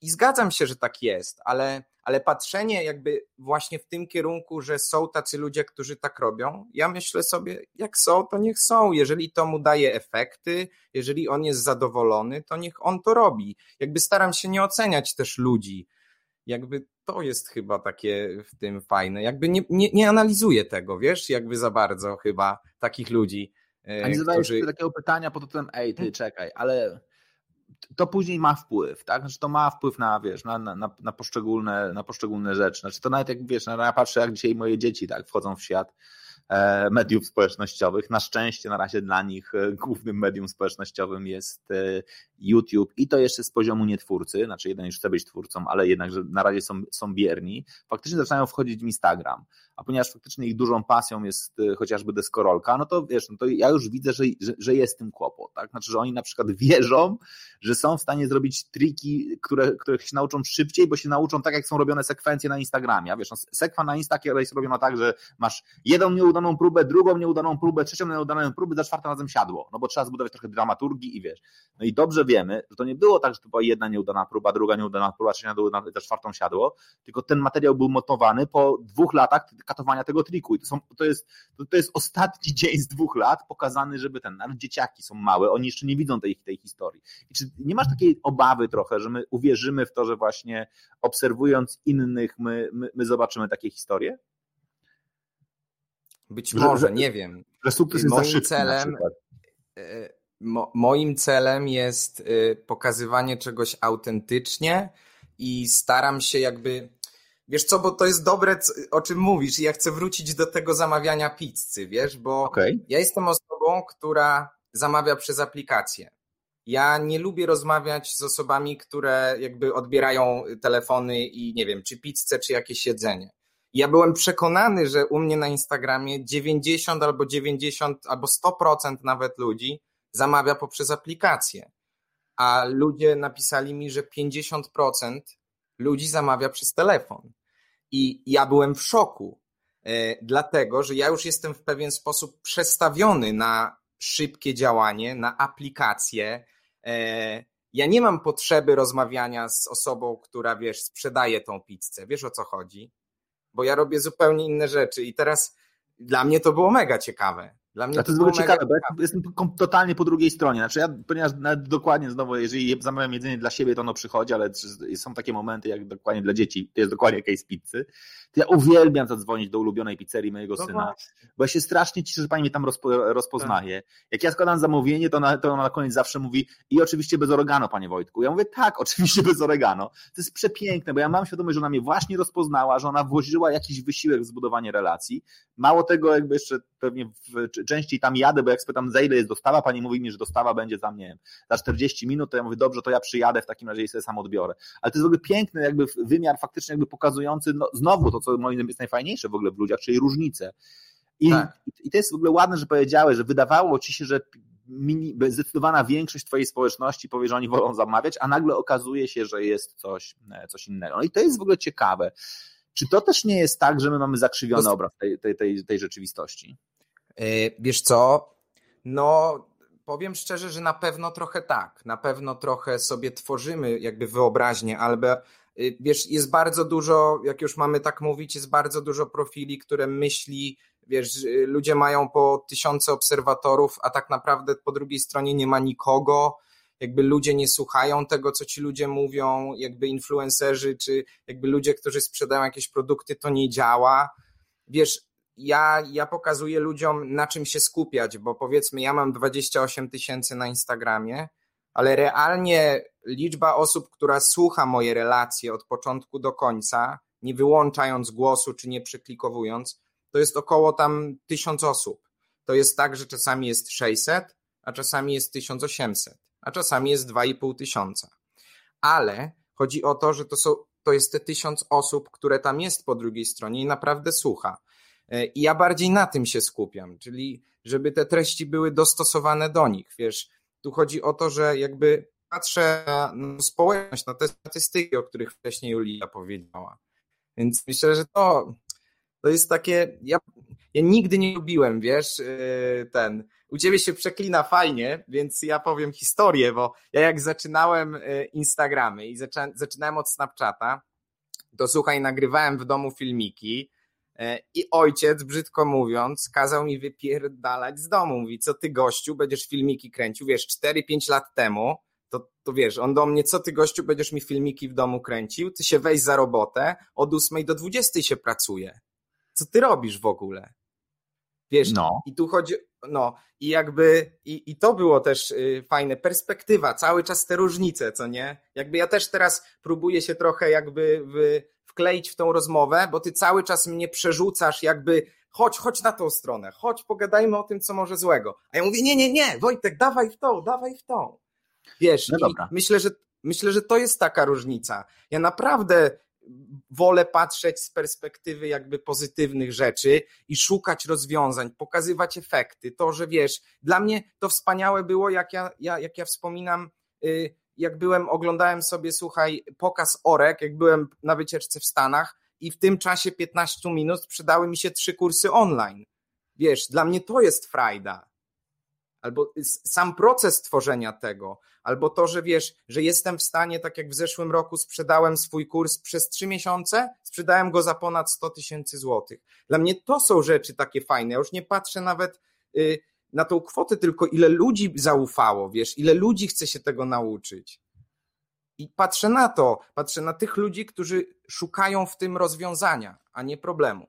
Speaker 2: I zgadzam się, że tak jest, ale ale patrzenie jakby właśnie w tym kierunku, że są tacy ludzie, którzy tak robią, ja myślę sobie, jak są, to niech są. Jeżeli to mu daje efekty, jeżeli on jest zadowolony, to niech on to robi. Jakby staram się nie oceniać też ludzi. Jakby to jest chyba takie w tym fajne. Jakby nie, nie, nie analizuję tego, wiesz, jakby za bardzo chyba takich ludzi.
Speaker 1: A nie zadajesz którzy... takiego pytania pod tytułem, ej, ty hmm? czekaj, ale to później ma wpływ, tak? Znaczy to ma wpływ na, wiesz, na, na, na, poszczególne, na poszczególne rzeczy. Znaczy to nawet jak, wiesz, ja patrzę jak dzisiaj moje dzieci, tak, wchodzą w świat, mediów społecznościowych. Na szczęście na razie dla nich e, głównym medium społecznościowym jest YouTube i to jeszcze z poziomu nietwórcy, znaczy jeden już chce być twórcą, ale jednak, że na razie są, są bierni. Faktycznie zaczynają wchodzić w Instagram, a ponieważ faktycznie ich dużą pasją jest chociażby deskorolka, no to wiesz, no to ja już widzę, że, że, że jest tym kłopot, tak? Znaczy, że oni na przykład wierzą, że są w stanie zrobić triki, które, których się nauczą szybciej, bo się nauczą tak, jak są robione sekwencje na Instagramie. A wiesz, no, sekwa na Insta jest robiona tak, że masz jedną nieudaną próbę, drugą nieudaną próbę, trzecią nieudaną próbę, za czwartym razem siadło, no bo trzeba zbudować trochę dramaturgii i wiesz. No i dobrze wiemy, że to nie było tak, że to była jedna nieudana próba, druga nieudana próba, trzecia nieudana, za czwartą siadło, tylko ten materiał był motowany po dwóch latach katowania tego triku i to, są, to, jest, to, jest ostatni dzień z dwóch lat pokazany, żeby ten, nawet dzieciaki są małe, oni jeszcze nie widzą tej, tej historii. I czy nie masz takiej obawy trochę, że my uwierzymy w to, że właśnie obserwując innych, my, my, my zobaczymy takie historie?
Speaker 2: Być może, że, nie wiem.
Speaker 1: Że sukces jest moim celem,
Speaker 2: e, mo, moim celem jest e, pokazywanie czegoś autentycznie i staram się jakby Wiesz co, bo to jest dobre, o czym mówisz. Ja chcę wrócić do tego zamawiania pizzy, wiesz, bo okay. ja jestem osobą, która zamawia przez aplikację. Ja nie lubię rozmawiać z osobami, które jakby odbierają telefony i nie wiem, czy pizzę, czy jakieś jedzenie. Ja byłem przekonany, że u mnie na Instagramie 90 albo 90 albo 100% nawet ludzi zamawia poprzez aplikację. A ludzie napisali mi, że 50% ludzi zamawia przez telefon. I ja byłem w szoku, e, dlatego że ja już jestem w pewien sposób przestawiony na szybkie działanie, na aplikację. E, ja nie mam potrzeby rozmawiania z osobą, która, wiesz, sprzedaje tą pizzę. Wiesz o co chodzi? Bo ja robię zupełnie inne rzeczy i teraz dla mnie to było mega ciekawe. Dla mnie
Speaker 1: A to, to jest w ogóle ciekawe, bo ja jestem totalnie po drugiej stronie. Znaczy ja, ponieważ dokładnie znowu, jeżeli zamawiam jedzenie dla siebie, to ono przychodzi, ale są takie momenty, jak dokładnie dla dzieci, to jest dokładnie case pizzy, to ja uwielbiam zadzwonić do ulubionej pizzerii mojego no syna, właśnie. bo ja się strasznie cieszę, że pani mnie tam rozpo, rozpoznaje. Tak. Jak ja składam zamówienie, to ona, to ona na koniec zawsze mówi i oczywiście bez oregano, panie Wojtku. Ja mówię, tak, oczywiście bez oregano. To jest przepiękne, bo ja mam świadomość, że ona mnie właśnie rozpoznała, że ona włożyła jakiś wysiłek w zbudowanie relacji. Mało tego, jakby jeszcze pewnie w, częściej tam jadę, bo jak spytam za ile jest dostawa, pani mówi mi, że dostawa będzie za, nie wiem, za 40 minut, to ja mówię, dobrze, to ja przyjadę w takim razie i sobie sam odbiorę. Ale to jest w ogóle piękny jakby wymiar faktycznie jakby pokazujący no, znowu to, co moim zdaniem jest najfajniejsze w ogóle w ludziach, czyli różnice. I, tak. I to jest w ogóle ładne, że powiedziałeś, że wydawało ci się, że mini, zdecydowana większość twojej społeczności powie, że oni wolą zamawiać, a nagle okazuje się, że jest coś, e, coś innego. No i to jest w ogóle ciekawe. Czy to też nie jest tak, że my mamy zakrzywiony obraz tej, tej, tej, tej rzeczywistości?
Speaker 2: E, wiesz co? No, powiem szczerze, że na pewno trochę tak. Na pewno trochę sobie tworzymy jakby wyobraźnię, ale y, wiesz, jest bardzo dużo, jak już mamy tak mówić, jest bardzo dużo profili, które myśli, wiesz, y, ludzie mają po tysiące obserwatorów, a tak naprawdę po drugiej stronie nie ma nikogo, jakby ludzie nie słuchają tego, co ci ludzie mówią, jakby influencerzy, czy jakby ludzie, którzy sprzedają jakieś produkty, to nie działa. Wiesz, ja, ja pokazuję ludziom, na czym się skupiać, bo powiedzmy, ja mam 28 tysięcy na Instagramie, ale realnie liczba osób, która słucha moje relacje od początku do końca, nie wyłączając głosu czy nie przeklikowując, to jest około tam 1000 osób. To jest tak, że czasami jest 600, a czasami jest 1800, a czasami jest 2,5 tysiąca. Ale chodzi o to, że to, są, to jest te tysiąc osób, które tam jest po drugiej stronie i naprawdę słucha. E, I ja bardziej na tym się skupiam, czyli żeby te treści były dostosowane do nich. Wiesz, tu chodzi o to, że jakby patrzę na społeczność, na te statystyki, o których wcześniej Julia powiedziała. Więc myślę, że to, to jest takie. Ja, ja nigdy nie lubiłem, wiesz, e, ten. U ciebie się przeklina fajnie, więc ja powiem historię, bo ja jak zaczynałem e, Instagramy i zaczynałem od Snapchata, to słuchaj, nagrywałem w domu filmiki I ojciec, brzydko mówiąc, kazał mi wypierdalać z domu. Mówi, co ty gościu, będziesz filmiki kręcił, wiesz, 4-5 lat temu, to, to wiesz, on do mnie, co ty gościu, będziesz mi filmiki w domu kręcił, ty się weź za robotę, od 8 do 20 się pracuje. Co ty robisz w ogóle? Wiesz, no. i tu chodzi, no, i jakby, i, i to było też y, fajne, perspektywa, cały czas te różnice, co nie? Jakby ja też teraz próbuję się trochę jakby w, wkleić w tą rozmowę, bo ty cały czas mnie przerzucasz jakby chodź, chodź na tą stronę, chodź, pogadajmy o tym, co może złego. A ja mówię, nie, nie, nie, Wojtek, dawaj w tą, dawaj w tą. Wiesz, no myślę, że myślę, że to jest taka różnica. Ja naprawdę wolę patrzeć z perspektywy jakby pozytywnych rzeczy i szukać rozwiązań, pokazywać efekty. To, że wiesz, dla mnie to wspaniałe było, jak ja, ja, jak ja wspominam, y, jak byłem, oglądałem sobie, słuchaj, pokaz orek, jak byłem na wycieczce w Stanach i w tym czasie 15 minut przydały mi się trzy kursy online. Wiesz, dla mnie to jest frajda. Albo sam proces tworzenia tego, albo to, że wiesz, że jestem w stanie, tak jak w zeszłym roku sprzedałem swój kurs przez trzy miesiące, sprzedałem go za ponad 100 tysięcy złotych. Dla mnie to są rzeczy takie fajne. Ja już nie patrzę nawet y, na tą kwotę, tylko ile ludzi zaufało, wiesz, ile ludzi chce się tego nauczyć. I patrzę na to, patrzę na tych ludzi, którzy szukają w tym rozwiązania, a nie problemu.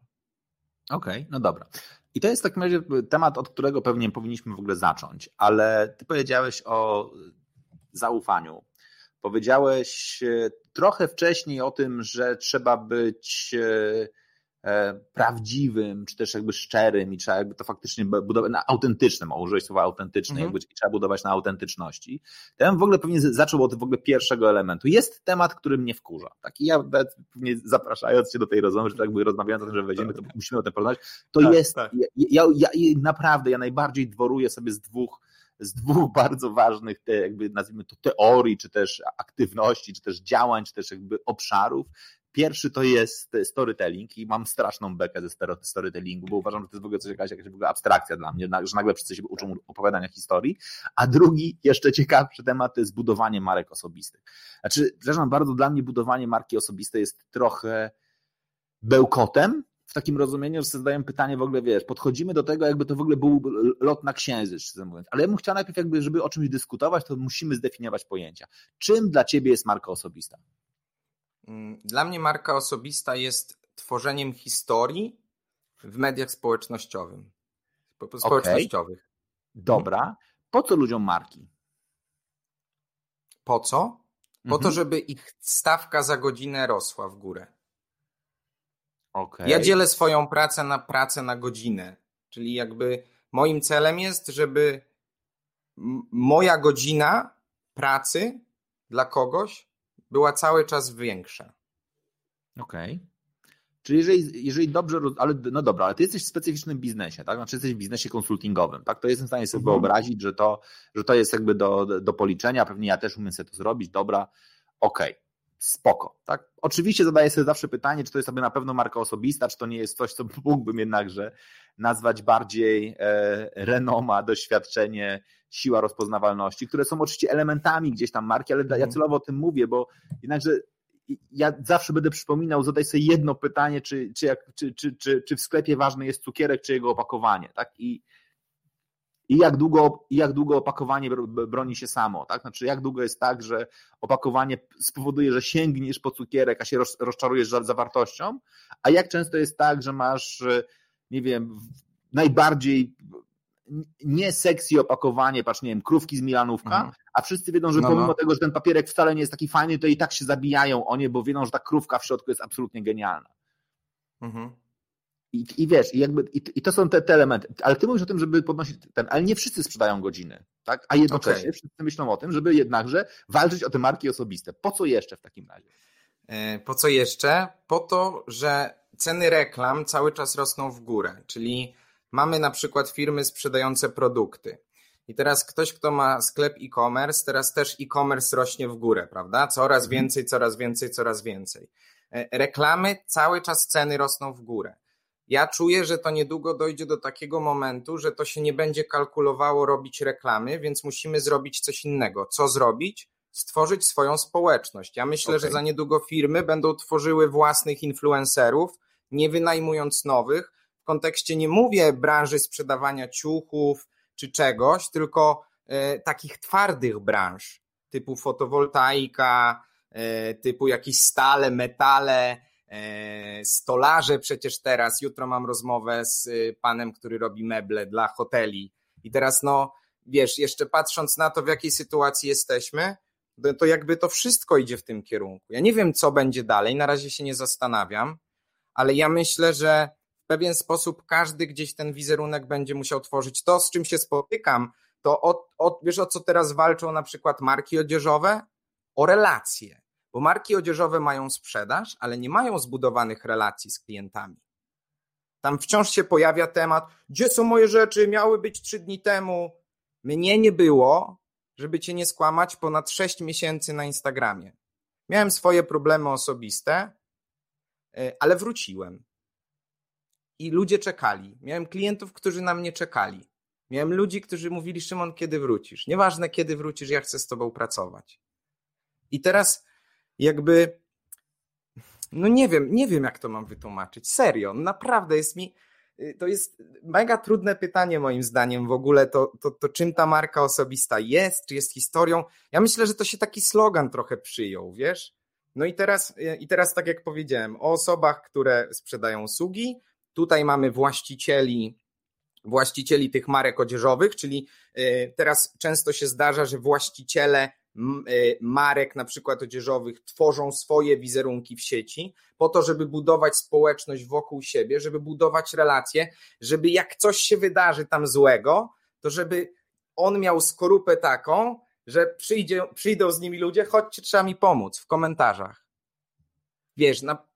Speaker 1: Okej, okay, no dobra. I to jest w takim razie temat, od którego pewnie powinniśmy w ogóle zacząć, ale ty powiedziałeś o zaufaniu. Powiedziałeś e, trochę wcześniej o tym, że trzeba być e, prawdziwym, czy też jakby szczerym i trzeba jakby to faktycznie budować na autentycznym, o użyć słowa autentyczne, mhm. jakby trzeba budować na autentyczności. To ja bym w ogóle pewnie zaczął od w ogóle pierwszego elementu. Jest temat, który mnie wkurza. Tak? I ja pewnie zapraszając cię do tej rozmowy, że tak jakby rozmawiając o tym, że wejdziemy, to musimy o tym porozmawiać. To tak, jest, tak. Ja, ja, ja, naprawdę, ja najbardziej dworuję sobie z dwóch z dwóch bardzo ważnych, te, jakby nazwijmy to teorii, czy też aktywności, czy też działań, czy też jakby obszarów. Pierwszy to jest storytelling i mam straszną bekę ze storytellingu, bo uważam, że to jest w ogóle coś jakaś, jakaś w ogóle abstrakcja dla mnie, że nagle wszyscy się uczą opowiadania historii. A drugi, jeszcze ciekawszy temat, to jest budowanie marek osobistych. Znaczy, przepraszam bardzo, dla mnie budowanie marki osobistej jest trochę bełkotem, w takim rozumieniu, że zadaję pytanie w ogóle, wiesz, podchodzimy do tego, jakby to w ogóle był lot na księżyc, szczerze mówiąc. Ale ja bym chciał najpierw, jakby, żeby o czymś dyskutować, to musimy zdefiniować pojęcia. Czym dla ciebie jest marka osobista?
Speaker 2: Mm, dla mnie marka osobista jest tworzeniem historii w mediach społecznościowych. społecznościowych. Okay.
Speaker 1: Dobra. Po co ludziom marki?
Speaker 2: Po co? Po mhm. to, żeby ich stawka za godzinę rosła w górę. Okay. Ja dzielę swoją pracę na pracę na godzinę, czyli jakby moim celem jest, żeby moja godzina pracy dla kogoś była cały czas większa.
Speaker 1: Okej. Okay. Czyli jeżeli, jeżeli dobrze, ale no dobra, ale ty jesteś w specyficznym biznesie, tak? Znaczy jesteś w biznesie konsultingowym, tak? To jestem w stanie sobie mhm. wyobrazić, że to, że to jest jakby do, do policzenia, pewnie ja też umiem sobie to zrobić, dobra, okej. Okay spoko. Tak? Oczywiście zadaję sobie zawsze pytanie, czy to jest sobie na pewno marka osobista, czy to nie jest coś, co mógłbym jednakże nazwać bardziej e, renoma, doświadczenie, siła rozpoznawalności, które są oczywiście elementami gdzieś tam marki, ale ja mhm. celowo o tym mówię, bo jednakże ja zawsze będę przypominał, zadaj sobie jedno pytanie, czy, czy, jak, czy, czy, czy, czy w sklepie ważny jest cukierek, czy jego opakowanie. Tak? I i jak długo, jak długo opakowanie broni się samo, tak? Znaczy, jak długo jest tak, że opakowanie spowoduje, że sięgniesz po cukierek, a się rozczarujesz zawartością, a jak często jest tak, że masz, nie wiem, najbardziej nie sexy opakowanie, patrz, nie wiem, krówki z Milanówka, mhm. a wszyscy wiedzą, że no, pomimo no. tego, że ten papierek wcale nie jest taki fajny, to i tak się zabijają o nie, bo wiedzą, że ta krówka w środku jest absolutnie genialna. Mhm. I, i wiesz, i, jakby, i, i to są te, te, elementy. Ale ty mówisz o tym, żeby podnosić ten, ale nie wszyscy sprzedają godziny, tak? A jednocześnie okay. wszyscy myślą o tym, żeby jednakże walczyć o te marki osobiste. Po co jeszcze w takim razie?
Speaker 2: E, po co jeszcze? Po to, że ceny reklam cały czas rosną w górę, czyli mamy na przykład firmy sprzedające produkty. I teraz ktoś, kto ma sklep e-commerce, teraz też e-commerce rośnie w górę, prawda? Coraz mhm. więcej, coraz więcej, coraz więcej. E, reklamy, cały czas ceny rosną w górę. Ja czuję, że to niedługo dojdzie do takiego momentu, że to się nie będzie kalkulowało robić reklamy, więc musimy zrobić coś innego. Co zrobić? Stworzyć swoją społeczność. Ja myślę, okay. że za niedługo firmy będą tworzyły własnych influencerów, nie wynajmując nowych. Kontekście nie mówię branży sprzedawania ciuchów czy czegoś, tylko e, takich twardych branż, typu fotowoltaika, e, typu jakieś stale, metale, E, stolarze przecież teraz, jutro mam rozmowę z panem, który robi meble dla hoteli i teraz no, wiesz, jeszcze patrząc na to, w jakiej sytuacji jesteśmy, to jakby to wszystko idzie w tym kierunku. Ja nie wiem, co będzie dalej, na razie się nie zastanawiam, ale ja myślę, że pewien sposób każdy gdzieś ten wizerunek będzie musiał tworzyć. To, z czym się spotykam, to od, od, wiesz o co teraz walczą na przykład marki odzieżowe? O relacje. Bo marki odzieżowe mają sprzedaż, ale nie mają zbudowanych relacji z klientami. Tam wciąż się pojawia temat, gdzie są moje rzeczy, miały być trzy dni temu. Mnie nie było, żeby cię nie skłamać, ponad sześć miesięcy na Instagramie. Miałem swoje problemy osobiste, e, ale wróciłem. I ludzie czekali. Miałem klientów, którzy na mnie czekali. Miałem ludzi, którzy mówili: Szymon, kiedy wrócisz? Nieważne, kiedy wrócisz, ja chcę z tobą pracować. I teraz, jakby, no nie wiem, nie wiem, jak to mam wytłumaczyć. Serio, naprawdę jest mi. Y, to jest mega trudne pytanie, moim zdaniem, w ogóle to, to, to czym ta marka osobista jest, czy jest historią. Ja myślę, że to się taki slogan trochę przyjął, wiesz? No i teraz, y, i teraz tak jak powiedziałem, o osobach, które sprzedają usługi. Tutaj mamy właścicieli właścicieli tych marek odzieżowych, czyli y, teraz często się zdarza, że właściciele y, marek na przykład odzieżowych tworzą swoje wizerunki w sieci po to, żeby budować społeczność wokół siebie, żeby budować relacje, żeby jak coś się wydarzy tam złego, to żeby on miał skorupę taką, że przyjdzie, przyjdą z nimi ludzie, chodźcie, trzeba mi pomóc w komentarzach. Wiesz, na,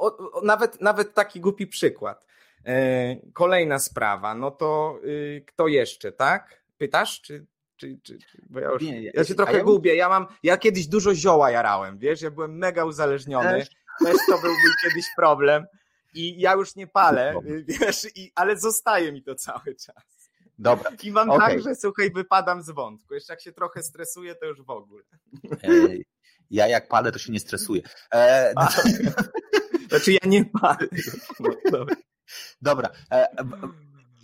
Speaker 2: o, o, nawet, nawet taki głupi przykład. E, kolejna sprawa, no to y, kto jeszcze, tak? Pytasz, czy, czy, czy, bo ja, już, nie, ja się trochę ja gubię. Ja mam, ja kiedyś dużo zioła jarałem, wiesz, ja byłem mega uzależniony. Też, Też to był mój kiedyś problem. I ja już nie palę, wiesz, i, ale zostaje mi to cały czas.
Speaker 1: Dobra.
Speaker 2: I mam okay. tak, że słuchaj, wypadam z wątku. Jeszcze jak się trochę stresuję, to już w ogóle.
Speaker 1: ja jak palę, to się nie stresuję. E,
Speaker 2: no to... Znaczy ja nie palę. No,
Speaker 1: dobra. Dobra. E,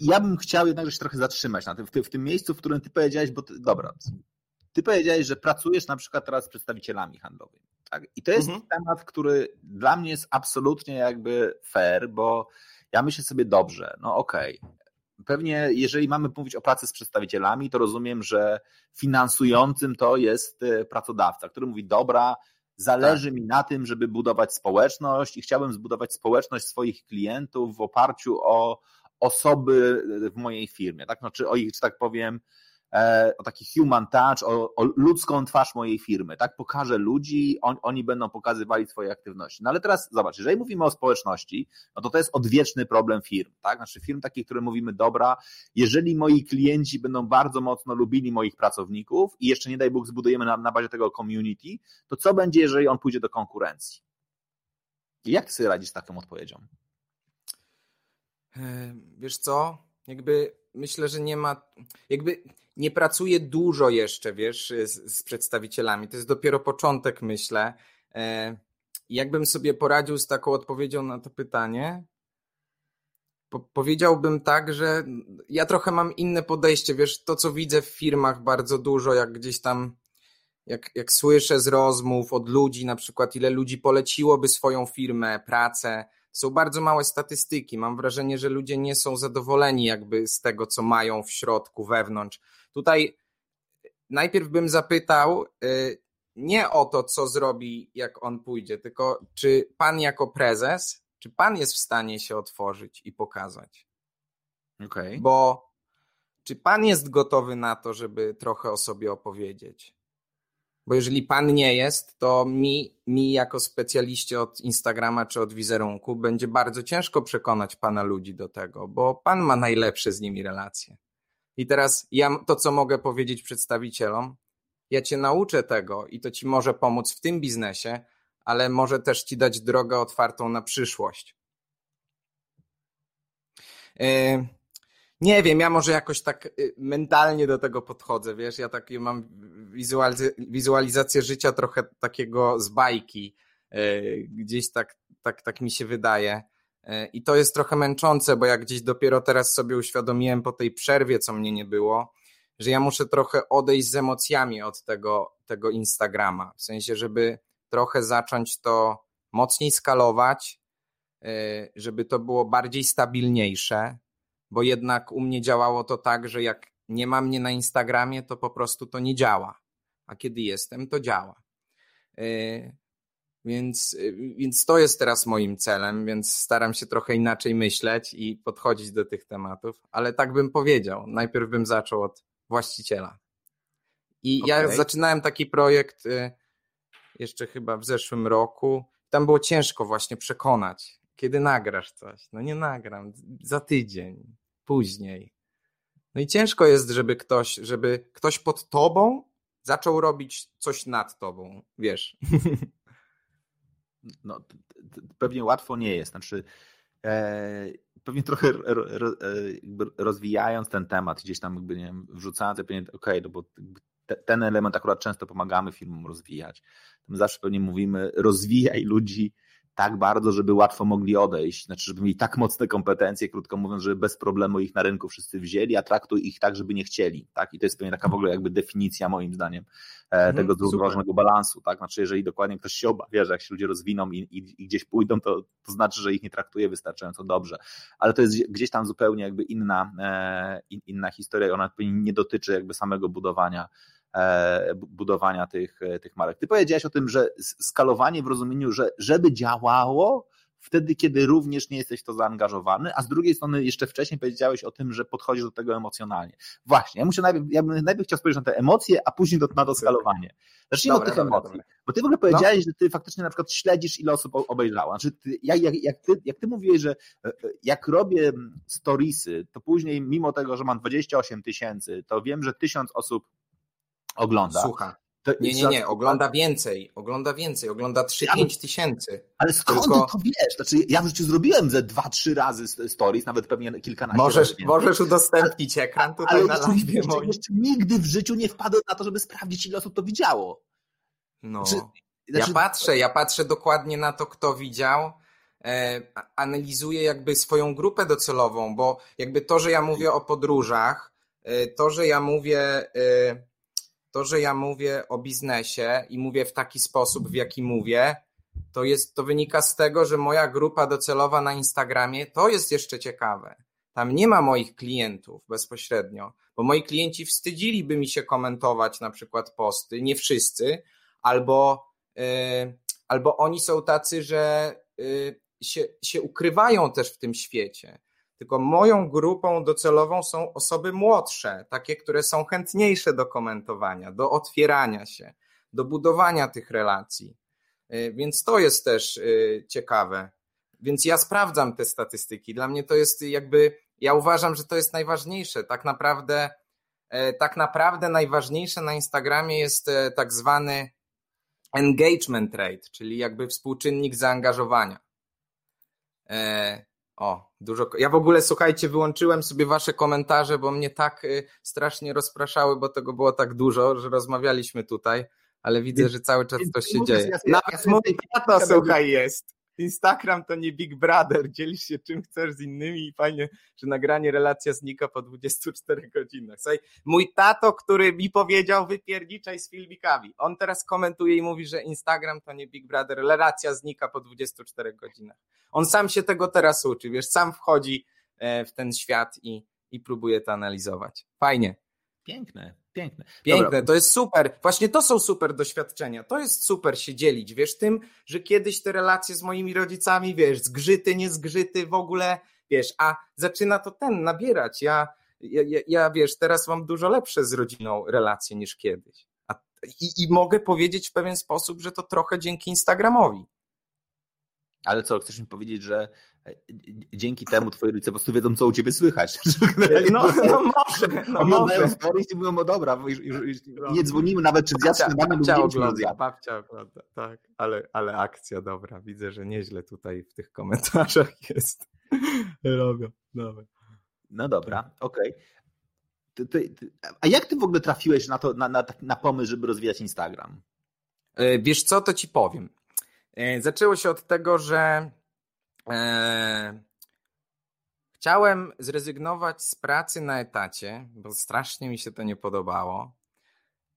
Speaker 1: ja bym chciał jednak się trochę zatrzymać na tym, w, tym, w tym miejscu, w którym ty powiedziałeś, bo ty, dobra, ty powiedziałeś, że pracujesz na przykład teraz z przedstawicielami handlowymi. Tak? I to jest mhm. temat, który dla mnie jest absolutnie jakby fair, bo ja myślę sobie dobrze, no okej. Okay. Pewnie, jeżeli mamy mówić o pracy z przedstawicielami, to rozumiem, że finansującym to jest e, pracodawca, który mówi: Dobra, Zależy tak. mi na tym, żeby budować społeczność i chciałbym zbudować społeczność swoich klientów w oparciu o osoby w mojej firmie, tak? Znaczy o ich, że tak powiem, e, o taki human touch, o, o, ludzką twarz mojej firmy, tak? Pokażę ludzi, on, oni będą pokazywali swoje aktywności. No ale teraz zobacz, jeżeli mówimy o społeczności, no to to jest odwieczny problem firm, tak? Znaczy firm takich, które mówimy, dobra, jeżeli moi klienci będą bardzo mocno lubili moich pracowników i jeszcze nie daj Bóg zbudujemy na, na bazie tego community, to co będzie, jeżeli on pójdzie do konkurencji? I jak sobie radzisz z taką odpowiedzią?
Speaker 2: E, wiesz co? Jakby myślę, że nie ma, jakby nie pracuję dużo jeszcze, wiesz, z, z przedstawicielami. To jest dopiero początek, myślę. E, jakbym sobie poradził z taką odpowiedzią na to pytanie? Po, powiedziałbym tak, że ja trochę mam inne podejście, wiesz, to co widzę w firmach bardzo dużo, jak gdzieś tam, jak, jak słyszę z rozmów od ludzi, na przykład ile ludzi poleciłoby swoją firmę, pracę, są bardzo małe statystyki. Mam wrażenie, że ludzie nie są zadowoleni jakby z tego, co mają w środku, wewnątrz. Tutaj najpierw bym zapytał y, nie o to, co zrobi, jak on pójdzie, tylko czy pan jako prezes, czy pan jest w stanie się otworzyć i pokazać?
Speaker 1: Okay.
Speaker 2: Bo czy pan jest gotowy na to, żeby trochę o sobie opowiedzieć? Bo jeżeli pan nie jest, to mi, mi jako specjaliście od Instagrama czy od wizerunku będzie bardzo ciężko przekonać pana ludzi do tego, bo pan ma najlepsze z nimi relacje. I teraz ja to, co mogę powiedzieć przedstawicielom, ja cię nauczę tego i to ci może pomóc w tym biznesie, ale może też ci dać drogę otwartą na przyszłość. Yy, nie wiem, ja może jakoś tak y, mentalnie do tego podchodzę, wiesz, ja takie mam wizualizację życia trochę takiego z bajki, y, gdzieś tak, tak, tak mi się wydaje. Y, I to jest trochę męczące, bo jak gdzieś dopiero teraz sobie uświadomiłem po tej przerwie, co mnie nie było, że ja muszę trochę odejść z emocjami od tego, tego Instagrama. W sensie, żeby trochę zacząć to mocniej skalować, żeby to było bardziej stabilniejsze, bo jednak u mnie działało to tak, że jak nie ma mnie na Instagramie, to po prostu to nie działa. a kiedy jestem, to działa. Więc, więc to jest teraz moim celem, więc staram się trochę inaczej myśleć i podchodzić do tych tematów, ale tak bym powiedział. Najpierw bym zaczął od właściciela. I okay. ja zaczynałem taki projekt y, jeszcze chyba w zeszłym roku. Tam było ciężko właśnie przekonać, kiedy nagrasz coś. No nie nagram, za tydzień, później. No i ciężko jest, żeby ktoś, żeby ktoś pod tobą zaczął robić coś nad tobą, wiesz.
Speaker 1: no, pewnie łatwo nie jest. Znaczy, e, pewnie trochę ro, ro, e, rozwijając ten temat, gdzieś tam jakby, nie wiem, wrzucając, pewnie, okej, okay, no bo te, ten element akurat często pomagamy firmom rozwijać. Zawsze pewnie mówimy, rozwijaj ludzi tak bardzo, żeby łatwo mogli odejść, znaczy, żeby mieli tak mocne kompetencje, krótko mówiąc, żeby bez problemu ich na rynku wszyscy wzięli, a traktuj ich tak, żeby nie chcieli, tak? I to jest pewnie taka w ogóle jakby definicja moim zdaniem e, mhm, tego zrównoważonego balansu, tak? Znaczy, jeżeli dokładnie ktoś się obawia, że jak się ludzie rozwiną i, i, i, gdzieś pójdą, to, to znaczy, że ich nie traktuje wystarczająco dobrze, ale to jest gdzieś tam zupełnie jakby inna, e, inna historia, ona nie dotyczy jakby samego budowania budowania tych, e, tych marek. Ty powiedziałeś o tym, że skalowanie w rozumieniu, że żeby działało, wtedy, kiedy również nie jesteś w to zaangażowany, a z drugiej strony jeszcze wcześniej powiedziałeś o tym, że podchodzisz do tego emocjonalnie. Właśnie, ja muszę najpierw, ja bym najpierw chciał spojrzeć na te emocje, a później do, na to skalowanie. Zacznijmy od tych dobra, emocji. Dobra. Bo ty w ogóle powiedziałeś, no. że ty faktycznie na przykład śledzisz, ile osób obejrzało. Znaczy, ty, jak, jak, jak, ty, jak ty mówiłeś, że e, jak robię storiesy, to później, mimo tego, że mam 28 tysięcy, to wiem, że tysiąc osób ogląda.
Speaker 2: Słucha. Nie, nie, nie, ogląda więcej, ogląda więcej, ogląda 3-5 tysięcy.
Speaker 1: Ale skąd Tylko... to wiesz? Znaczy, ja w życiu zrobiłem ze 2-3 razy stories, nawet pewnie kilkanaście
Speaker 2: możesz, razy. Możesz udostępnić ekran tutaj ale, na live.
Speaker 1: Jeszcze, jeszcze nigdy w życiu nie wpadłem na to, żeby sprawdzić, ile osób to widziało.
Speaker 2: No. Znaczy, ja znaczy... patrzę, ja patrzę dokładnie na to, kto widział, e, analizuję jakby swoją grupę docelową, bo jakby to, że ja mówię o podróżach, e, to, że ja mówię... E, to, że ja mówię o biznesie i mówię w taki sposób, w jaki mówię, to, jest, to wynika z tego, że moja grupa docelowa na Instagramie to jest jeszcze ciekawe. Tam nie ma moich klientów bezpośrednio, bo moi klienci wstydziliby mi się komentować na przykład posty, nie wszyscy, albo, yy, albo oni są tacy, że yy, się, się ukrywają też w tym świecie tylko moją grupą docelową są osoby młodsze, takie, które są chętniejsze do komentowania, do otwierania się, do budowania tych relacji. Y, więc to jest też y, ciekawe. Więc ja sprawdzam te statystyki. Dla mnie to jest jakby, ja uważam, że to jest najważniejsze. Tak naprawdę, e, tak naprawdę najważniejsze na Instagramie jest e, tak zwany engagement rate, czyli jakby współczynnik zaangażowania. O, dużo. Ja w ogóle, słuchajcie, wyłączyłem sobie wasze komentarze, bo mnie tak y, strasznie rozpraszały, bo tego było tak dużo, że rozmawialiśmy tutaj, ale widzę, że cały czas coś się dzieje. Nawet mój tato, słuchaj, jest. Instagram to nie Big Brother, dzielisz się czym chcesz z innymi i fajnie, że nagranie relacja znika po 24 godzinach. Słuchaj, mój tato, który mi powiedział wypierniczaj z filmikami, on teraz komentuje i mówi, że Instagram to nie Big Brother, relacja znika po 24 godzinach. On sam się tego teraz uczy, wiesz, sam wchodzi e, w ten świat i, i próbuje to analizować. Fajnie.
Speaker 1: Piękne, piękne.
Speaker 2: Piękne, Dobra. to jest super. Właśnie to są super doświadczenia. To jest super się dzielić, wiesz, tym, że kiedyś te relacje z moimi rodzicami, wiesz, zgrzyty, nie zgrzyty w ogóle, wiesz, a zaczyna to ten nabierać. Ja, ja, ja wiesz, teraz mam dużo lepsze z rodziną relacje niż kiedyś. A, i, I mogę powiedzieć w pewien sposób, że to trochę dzięki Instagramowi.
Speaker 1: Ale co, chcesz mi powiedzieć, że dzięki temu twoi rodzice po prostu wiedzą, co u ciebie słychać.
Speaker 2: No, no może. No
Speaker 1: Oglądają stories i mówią, o dobra, już, już, już nie dzwonimy nawet, czy zjadł śniadanie lub
Speaker 2: ogląda, Babcia ogląda, tak, ale, ale akcja dobra. Widzę, że nieźle tutaj w tych komentarzach jest. Robią, dobra.
Speaker 1: No dobra, okej. Okay. A jak ty w ogóle trafiłeś na, to, na, na, na pomysł, żeby rozwijać Instagram?
Speaker 2: E, wiesz co, to ci powiem. E, zaczęło się od tego, że e, chciałem zrezygnować z pracy na etacie, bo strasznie mi się to nie podobało.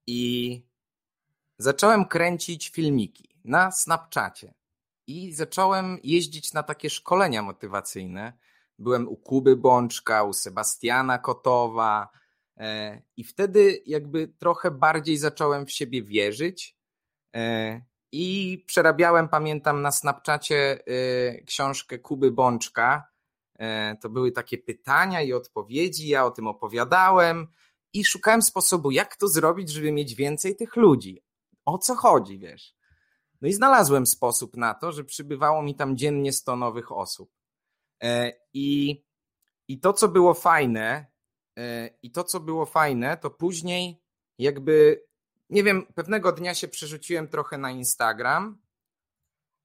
Speaker 2: I zacząłem kręcić filmiki na Snapchacie. I zacząłem jeździć na takie szkolenia motywacyjne. Byłem u Kuby Bączka, u Sebastiana Kotowa, E, I wtedy jakby trochę bardziej zacząłem w siebie wierzyć e, i przerabiałem, pamiętam, na Snapchacie e, książkę Kuby Bączka. To były takie pytania i odpowiedzi, ja o tym opowiadałem i szukałem sposobu, jak to zrobić, żeby mieć więcej tych ludzi. O co chodzi, wiesz? No i znalazłem sposób na to, że przybywało mi tam dziennie 100 nowych osób. I, i to, co było fajne, I to, co było fajne, to później jakby, nie wiem, pewnego dnia się przerzuciłem trochę na Instagram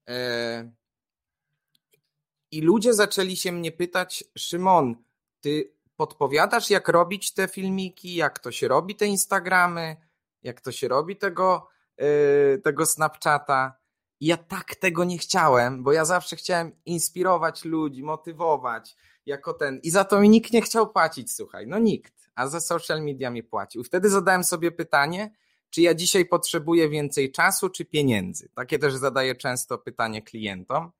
Speaker 2: e, i ludzie zaczęli się mnie pytać, Szymon, ty podpowiadasz, jak robić te filmiki, jak to się robi te Instagramy, jak to się robi tego, e, tego Snapchata. I ja tak tego nie chciałem, bo ja zawsze chciałem inspirować ludzi, motywować, jako ten. I za to mi nikt nie chciał płacić, słuchaj, no nikt, a za social media mi płacił. Wtedy zadałem sobie pytanie, czy ja dzisiaj potrzebuję więcej czasu, czy pieniędzy? Takie też zadaję często pytanie klientom.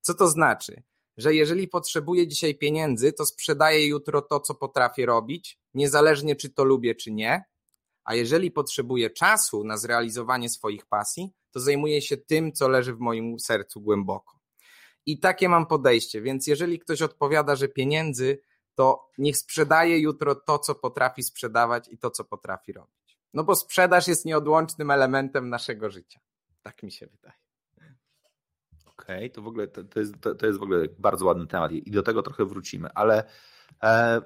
Speaker 2: Co to znaczy? Że jeżeli potrzebuję dzisiaj pieniędzy, to sprzedaję jutro to, co potrafię robić, niezależnie czy to lubię, czy nie. A jeżeli potrzebuję czasu na zrealizowanie swoich pasji, to zajmuję się tym, co leży w moim sercu głęboko. I takie mam podejście, więc jeżeli ktoś odpowiada, że pieniędzy, to niech sprzedaje jutro to, co potrafi sprzedawać i to, co potrafi robić. No bo sprzedaż jest nieodłącznym elementem naszego życia. Tak mi się wydaje.
Speaker 1: Okej, okay, to w ogóle to, to, jest, to, to, jest w ogóle bardzo ładny temat i do tego trochę wrócimy, ale e,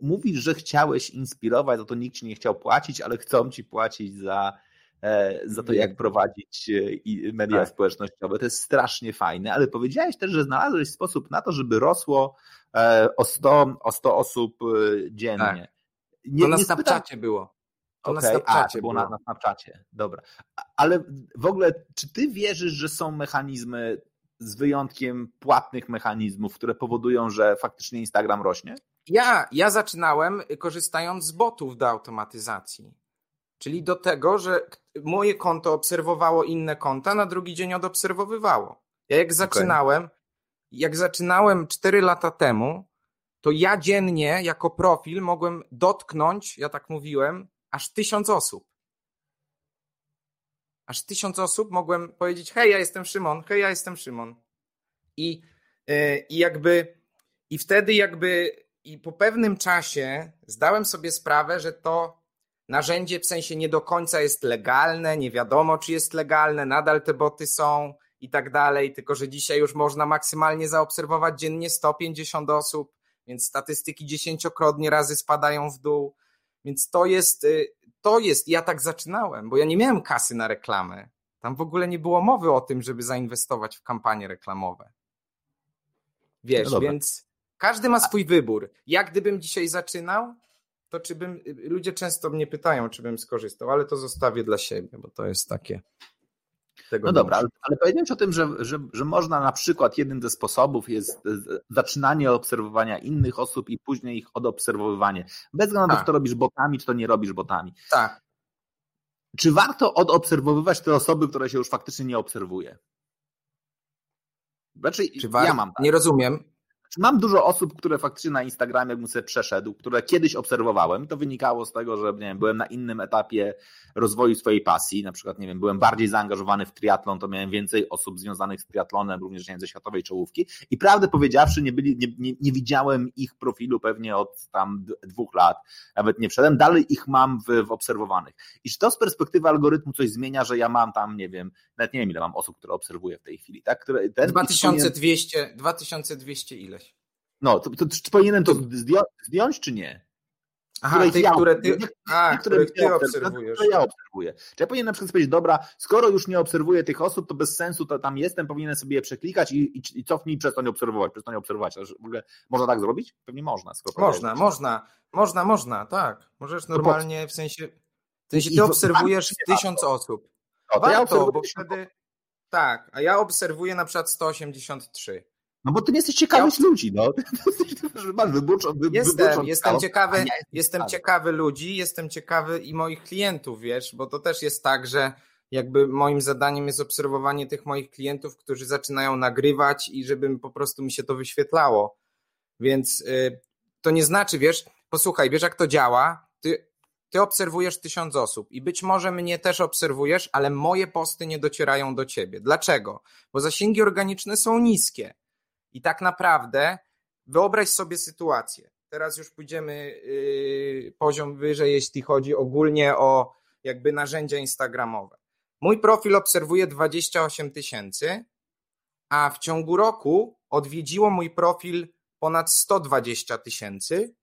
Speaker 1: mówisz, że chciałeś inspirować, za to nikt ci nie chciał płacić, ale chcą ci płacić za E, za to, jak prowadzić e, media tak. społecznościowe. To jest strasznie fajne, ale powiedziałeś też, że znalazłeś sposób na to, żeby rosło e, o 100, o 100 osób dziennie. Tak.
Speaker 2: Nie, to na Snapchacie było.
Speaker 1: To okay. na Snapchacie A, było. Na, na Snapchacie, dobra. Ale w ogóle, czy ty wierzysz, że są mechanizmy z wyjątkiem płatnych mechanizmów, które powodują, że faktycznie Instagram rośnie?
Speaker 2: Ja, ja zaczynałem korzystając z botów do automatyzacji. Czyli do tego, że moje konto obserwowało inne konta, na drugi dzień odobserwowywało. Ja jak zaczynałem, okay. jak zaczynałem 4 lata temu, to ja dziennie jako profil mogłem dotknąć, ja tak mówiłem, aż tysiąc osób. Aż tysiąc osób mogłem powiedzieć, hej, ja jestem Szymon, hej, ja jestem Szymon. I, yy, i jakby, i wtedy jakby, i po pewnym czasie zdałem sobie sprawę, że to narzędzie w sensie nie do końca jest legalne, nie wiadomo czy jest legalne, nadal te boty są i tak dalej, tylko że dzisiaj już można maksymalnie zaobserwować dziennie 150 osób, więc statystyki dziesięciokrotnie razy spadają w dół, więc to jest, y, to jest, ja tak zaczynałem, bo ja nie miałem kasy na reklamę, tam w ogóle nie było mowy o tym, żeby zainwestować w kampanie reklamowe. Wiesz, no więc każdy ma swój wybór. Jak gdybym dzisiaj zaczynał, to czy bym, ludzie często mnie pytają, czy bym skorzystał, ale to zostawię dla siebie, bo to jest takie.
Speaker 1: No dobra, ale, ale powiedziałeś o tym, że, że, że można na przykład jednym ze sposobów jest zaczynanie obserwowania innych osób i później ich odobserwowywanie. Bez względu na to, czy to robisz botami, czy to nie robisz botami.
Speaker 2: Tak.
Speaker 1: Czy warto odobserwowywać te osoby, które się już faktycznie nie obserwuje?
Speaker 2: Znaczy, czy war... ja mam. Tak. Nie rozumiem.
Speaker 1: Mam dużo osób, które faktycznie na Instagramie, jakbym sobie przeszedł, które kiedyś obserwowałem. To wynikało z tego, że nie wiem, byłem na innym etapie rozwoju swojej pasji. Na przykład, nie wiem, byłem bardziej zaangażowany w triatlon, to miałem więcej osób związanych z triatlonem, również nie wiem, ze światowej czołówki. I prawdę powiedziawszy, nie, byli, nie, nie, nie widziałem ich profilu pewnie od tam dwóch lat, nawet nie wszedłem. Dalej ich mam w, w obserwowanych. I czy to z perspektywy algorytmu coś zmienia, że ja mam tam, nie wiem, nawet nie wiem, ile mam osób, które obserwuję w tej chwili, tak? Które,
Speaker 2: ten 2200, 2200 ileś.
Speaker 1: No, to, to, czy powinienem to zdjąć, czy nie?
Speaker 2: Aha, tych, ja, które ty, a, które ty obserwujesz. Które
Speaker 1: ja obserwuję. Czy ja powinienem na przykład powiedzieć, dobra, skoro już nie obserwuję tych osób, to bez sensu to tam jestem, powinienem sobie je przeklikać i, i, i cofnij przestań obserwować, przestań obserwować. W ogóle można tak zrobić? Pewnie można.
Speaker 2: Można, można, można, można, tak. Możesz normalnie w sensie, w sensie ty obserwujesz tysiąc osób.
Speaker 1: O, to Warto, ja bo wtedy,
Speaker 2: tak, a ja obserwuję na przykład 183.
Speaker 1: No bo ty nie jesteś ciekawy ja... ludzi, no.
Speaker 2: wybuczą, wy, jestem, jestem ciekawy, jestem ciekawy ludzi, jestem ciekawy i moich klientów, wiesz, bo to też jest tak, że jakby moim zadaniem jest obserwowanie tych moich klientów, którzy zaczynają nagrywać i żeby po prostu mi się to wyświetlało. Więc y, to nie znaczy, wiesz, posłuchaj, wiesz jak to działa? Ty, ty obserwujesz tysiąc osób i być może mnie też obserwujesz, ale moje posty nie docierają do ciebie. Dlaczego? Bo zasięgi organiczne są niskie. I tak naprawdę wyobraź sobie sytuację. Teraz już pójdziemy yy, poziom wyżej, jeśli chodzi ogólnie o jakby narzędzia instagramowe. Mój profil obserwuje 28 tysięcy, a w ciągu roku odwiedziło mój profil ponad 120 tysięcy,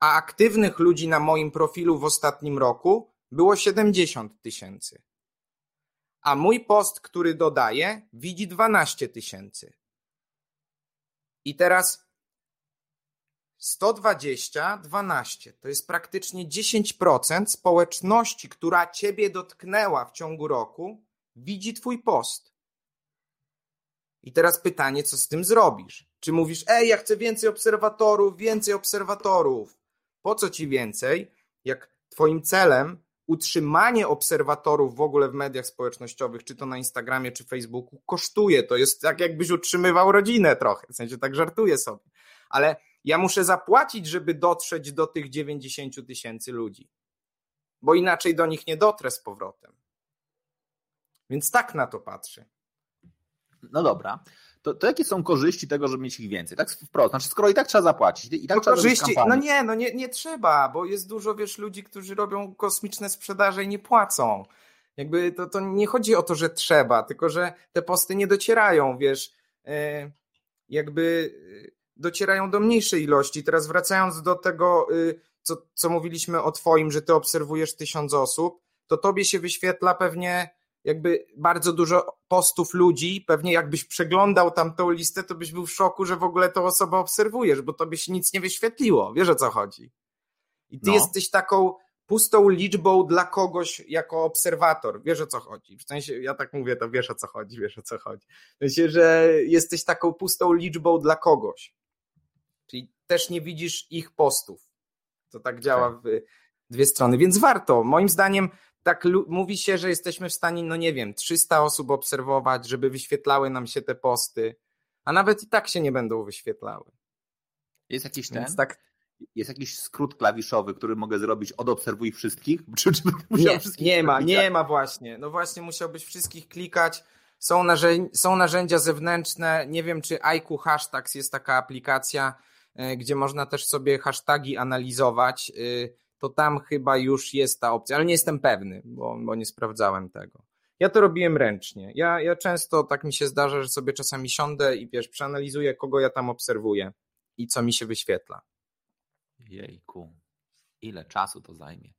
Speaker 2: a aktywnych ludzi na moim profilu w ostatnim roku było 70 tysięcy. A mój post, który dodaję, widzi 12 tysięcy. I teraz 120, 12 to jest praktycznie 10% społeczności, która ciebie dotknęła w ciągu roku, widzi twój post. I teraz pytanie, co z tym zrobisz? Czy mówisz, ej, ja chcę więcej obserwatorów, więcej obserwatorów? Po co ci więcej, jak twoim celem utrzymanie obserwatorów w ogóle w mediach społecznościowych, czy to na Instagramie, czy Facebooku, kosztuje. To jest tak, jakbyś utrzymywał rodzinę trochę, w sensie tak żartuję sobie. Ale ja muszę zapłacić, żeby dotrzeć do tych 90 tysięcy ludzi, bo inaczej do nich nie dotrę z powrotem. Więc tak na to patrzę.
Speaker 1: No dobra. To, to jakie są korzyści tego, żeby mieć ich więcej? Tak wprost. Znaczy, skoro i tak trzeba zapłacić, i tak
Speaker 2: no
Speaker 1: trzeba
Speaker 2: korzyści, No nie, no nie, nie trzeba, bo jest dużo, wiesz, ludzi, którzy robią kosmiczne sprzedaże i nie płacą. Jakby to, to nie chodzi o to, że trzeba, tylko że te posty nie docierają, wiesz, e, jakby docierają do mniejszej ilości. Teraz wracając do tego, y, co, co mówiliśmy o Twoim, że Ty obserwujesz tysiąc osób, to Tobie się wyświetla pewnie jakby bardzo dużo postów ludzi, pewnie jakbyś przeglądał tam tą listę, to byś był w szoku, że w ogóle tą osobę obserwujesz, bo tobie się nic nie wyświetliło. Wiesz o co chodzi. I ty no. jesteś taką pustą liczbą dla kogoś jako obserwator. Wiesz o co chodzi. W sensie, ja tak mówię, to wiesz o co chodzi, wiesz o co chodzi. W sensie, że jesteś taką pustą liczbą dla kogoś. Czyli też nie widzisz ich postów. To tak działa tak. w dwie strony, więc warto. Moim zdaniem tak mówi się, że jesteśmy w stanie, no nie wiem, 300 osób obserwować, żeby wyświetlały nam się te posty, a nawet i tak się nie będą wyświetlały.
Speaker 1: Jest jakiś ten? tak... Jest jakiś skrót klawiszowy, który mogę zrobić odobserwuj wszystkich? Czy, czy
Speaker 2: nie, wszystkich nie ma, nie ma właśnie. No właśnie musiałbyś wszystkich klikać. Są, narzędzia, są narzędzia zewnętrzne. Nie wiem, czy IQ Hashtags jest taka aplikacja, e, gdzie można też sobie hasztagi analizować. To tam chyba już jest ta opcja, ale nie jestem pewny, bo, bo nie sprawdzałem tego. Ja to robiłem ręcznie. Ja, ja często tak mi się zdarza, że sobie czasami siądę i wiesz, przeanalizuję, kogo ja tam obserwuję i co mi się wyświetla.
Speaker 1: Jejku, ile czasu to zajmie?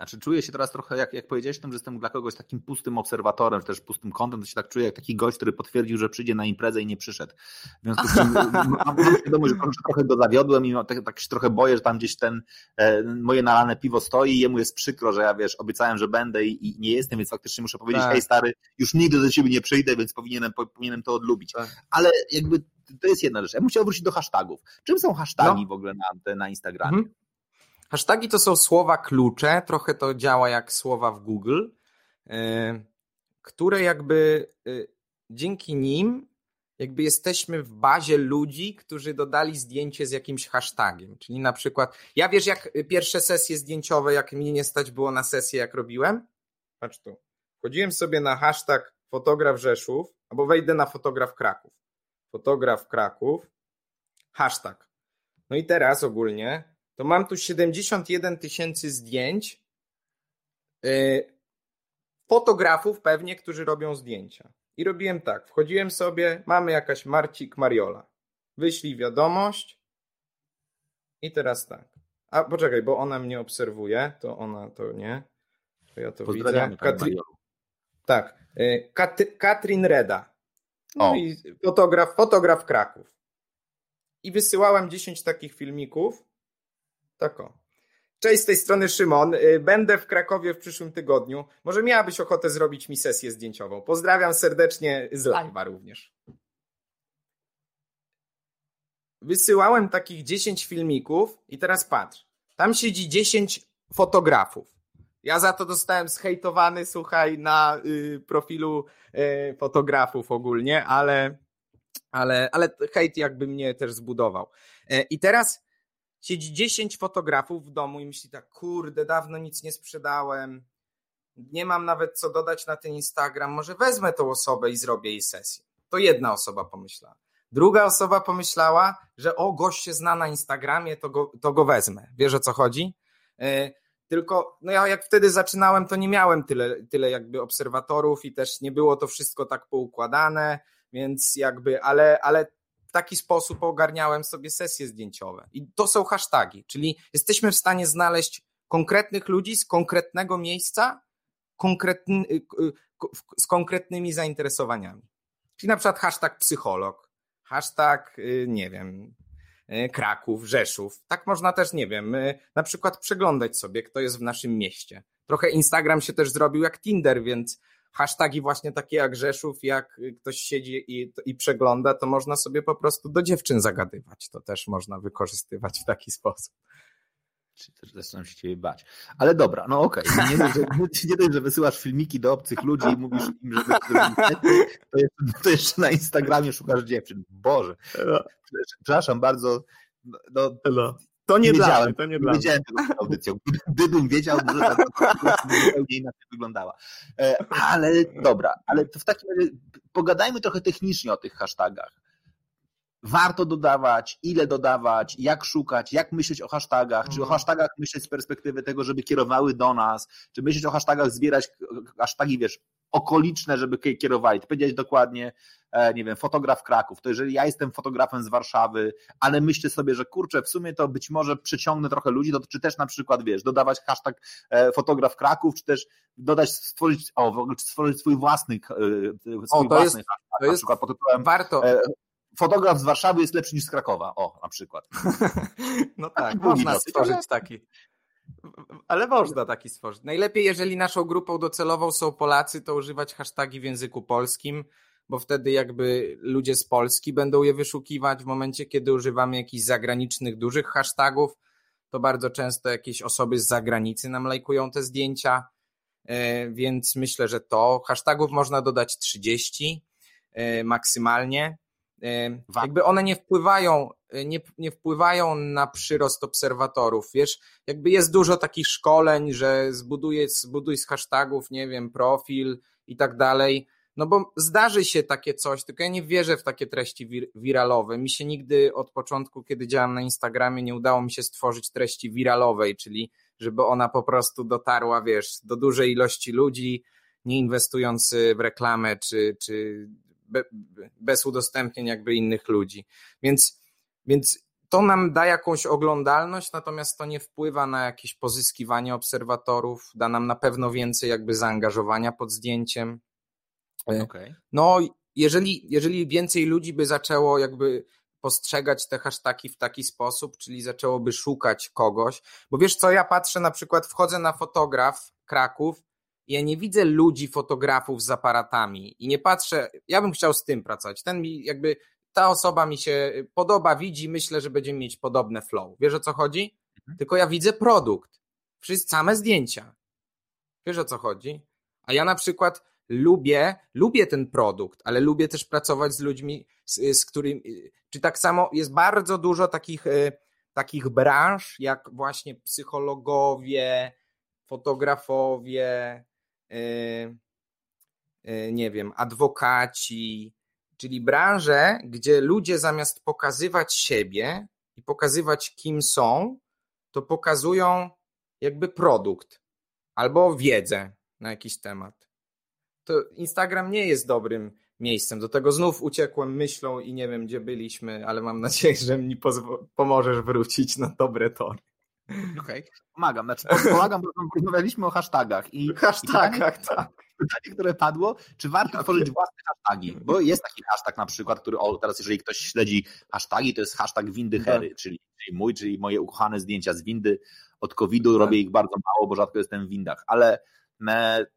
Speaker 1: Znaczy czuję się teraz trochę, jak, jak powiedziałeś tym, że jestem dla kogoś takim pustym obserwatorem, czy też pustym kątem, to się tak czuję jak taki gość, który potwierdził, że przyjdzie na imprezę i nie przyszedł. W związku z tym mam, świadomość, że trochę go zawiodłem i tak, tak się trochę boję, że tam gdzieś ten e, moje nalane piwo stoi i jemu jest przykro, że ja wiesz, obiecałem, że będę i, i nie jestem, więc faktycznie muszę powiedzieć, tak. hej stary, już nigdy do ciebie nie przyjdę, więc powinienem, powinienem to odlubić. Tak. Ale jakby to jest jedna rzecz. Ja bym chciał wrócić do hashtagów. Czym są hasztagi no. w ogóle na, na Instagramie? Mhm.
Speaker 2: Hasztagi to są słowa klucze, trochę to działa jak słowa w Google, e, które jakby e, dzięki nim jakby jesteśmy w bazie ludzi, którzy dodali zdjęcie z jakimś hashtagiem. Czyli na przykład, ja wiesz, jak pierwsze sesje zdjęciowe, jak mnie nie stać było na sesję, jak robiłem? Patrz tu. Wchodziłem sobie na hashtag fotograf Rzeszów, albo wejdę na fotograf Kraków. Fotograf Kraków, hashtag. No i teraz ogólnie to mam tu 71 tysięcy zdjęć yy, fotografów pewnie, którzy robią zdjęcia. I robiłem tak, wchodziłem sobie, mamy jakaś Marcik Mariola. Wyślij wiadomość i teraz tak. A poczekaj, bo ona mnie obserwuje, to ona to nie. To ja to widzę. Katri... Tak. Yy, Kat Katrin Reda. No o. i fotograf, fotograf Kraków. I wysyłałem 10 takich filmików Tako. Cześć, z tej strony Szymon. Y, będę w Krakowie w przyszłym tygodniu. Może miałabyś ochotę zrobić mi sesję zdjęciową. Pozdrawiam serdecznie z live'a również. Wysyłałem takich 10 filmików i teraz patrz. Tam siedzi 10 fotografów. Ja za to dostałem zhejtowany, słuchaj, na y, profilu y, fotografów ogólnie, ale, ale, ale hejt jakby mnie też zbudował. Y, I teraz siedzi 10 fotografów w domu i myśli tak, kurde, dawno nic nie sprzedałem, nie mam nawet co dodać na ten Instagram, może wezmę tą osobę i zrobię jej sesję. To jedna osoba pomyślała. Druga osoba pomyślała, że o, gość się zna na Instagramie, to go, to go wezmę. Wiesz o co chodzi? Yy, tylko, no ja jak wtedy zaczynałem, to nie miałem tyle, tyle jakby obserwatorów i też nie było to wszystko tak poukładane, więc jakby, ale, ale w taki sposób ogarniałem sobie sesje zdjęciowe. I to są hasztagi, czyli jesteśmy w stanie znaleźć konkretnych ludzi z konkretnego miejsca, konkretny, y, y, z konkretnymi zainteresowaniami. Czyli na przykład hashtag psycholog, hashtag, y, nie wiem, Kraków, Rzeszów. Tak można też, nie wiem, na przykład przeglądać sobie, kto jest w naszym mieście. Trochę Instagram się też zrobił jak Tinder, więc hasztagi właśnie takie jak Rzeszów, jak ktoś siedzi i, i przegląda, to można sobie po prostu do dziewczyn zagadywać. To też można wykorzystywać w taki sposób.
Speaker 1: Czy też zaczynam się ciebie bać. Ale dobra, no okej. Okay. Nie, dość, że, nie dość, że wysyłasz filmiki do obcych ludzi i mówisz im, że to, jeszcze, to jeszcze na Instagramie szukasz dziewczyn. Boże. No. Przepraszam bardzo. No,
Speaker 2: no. To nie, nie dla mnie, to nie
Speaker 1: dla Wiedziałem tego audycją. Gdybym wiedział, że ta zupełnie inaczej wyglądała. E, ale dobra, ale to w takim razie pogadajmy trochę technicznie o tych hashtagach. Warto dodawać, ile dodawać, jak szukać, jak myśleć o hashtagach, czy o mhm. hashtagach myśleć z perspektywy tego, żeby kierowały do nas, czy myśleć o hashtagach, zbierać hashtagi, wiesz, okoliczne, żeby kierowali. To powiedzieć dokładnie, e, nie wiem, fotograf Kraków. To jeżeli ja jestem fotografem z Warszawy, ale myślę sobie, że kurczę, w sumie to być może przyciągnę trochę ludzi, to czy też na przykład, wiesz, dodawać hashtag e, fotograf Kraków, czy też dodać, stworzyć, o, stworzyć swój własny, e, swój o, to własny jest,
Speaker 2: hashtag, to jest, na przykład pod tytułem
Speaker 1: warto. Fotograf z Warszawy jest lepszy niż z Krakowa. O, na przykład.
Speaker 2: No tak, można stworzyć taki. Ale można taki stworzyć. Najlepiej, jeżeli naszą grupą docelową są Polacy, to używać hashtagi w języku polskim, bo wtedy jakby ludzie z Polski będą je wyszukiwać. W momencie, kiedy używamy jakichś zagranicznych, dużych hashtagów, to bardzo często jakieś osoby z zagranicy nam lajkują te zdjęcia, e, więc myślę, że to. Hashtagów można dodać 30 e, maksymalnie. Jakby one nie wpływają, nie, nie wpływają na przyrost obserwatorów. Wiesz, jakby jest dużo takich szkoleń, że zbuduj, zbuduj z hashtagów, nie wiem, profil i tak dalej. No bo zdarzy się takie coś, tylko ja nie wierzę w takie treści wir wiralowe. Mi się nigdy od początku, kiedy działam na Instagramie, nie udało mi się stworzyć treści wiralowej, czyli żeby ona po prostu dotarła, wiesz, do dużej ilości ludzi, nie inwestując w reklamę czy, czy bez udostępnień jakby innych ludzi. Więc, więc to nam da jakąś oglądalność, natomiast to nie wpływa na jakieś pozyskiwanie obserwatorów, da nam na pewno więcej jakby zaangażowania pod zdjęciem. E, okay. No, jeżeli, jeżeli więcej ludzi by zaczęło jakby postrzegać te hasztagi w taki sposób, czyli zaczęłoby szukać kogoś, bo wiesz co, ja patrzę na przykład, wchodzę na fotograf Kraków ja nie widzę ludzi, fotografów z aparatami i nie patrzę, ja bym chciał z tym pracować. Ten mi jakby, ta osoba mi się podoba, widzi, myślę, że będziemy mieć podobne flow. Wiesz o co chodzi? Mhm. Tylko ja widzę produkt. Wszystkie same zdjęcia. Wiesz o co chodzi? A ja na przykład lubię, lubię ten produkt, ale lubię też pracować z ludźmi, z, z którymi, czy tak samo jest bardzo dużo takich, e, takich branż, jak właśnie psychologowie, fotografowie, Y, y, nie wiem, adwokaci, czyli branże, gdzie ludzie zamiast pokazywać siebie i pokazywać kim są, to pokazują jakby produkt albo wiedzę na jakiś temat. To Instagram nie jest dobrym miejscem. Do tego znów uciekłem myślą i nie wiem, gdzie byliśmy, ale mam nadzieję, że mi pomożesz wrócić na dobre tory.
Speaker 1: Okej, okay. pomagam. Znaczy, pomagam, bo rozmawialiśmy o hashtagach. I,
Speaker 2: hashtagach, i tak.
Speaker 1: Pytanie, które padło, czy warto okay. tworzyć własne hashtagi? Bo jest taki hashtag na przykład, który, o teraz jeżeli ktoś śledzi hashtagi, to jest hashtag windy tak. Hery, czyli, czyli mój, czyli moje ukochane zdjęcia z windy od COVID-u. Tak. Robię ich bardzo mało, bo rzadko jestem w windach, ale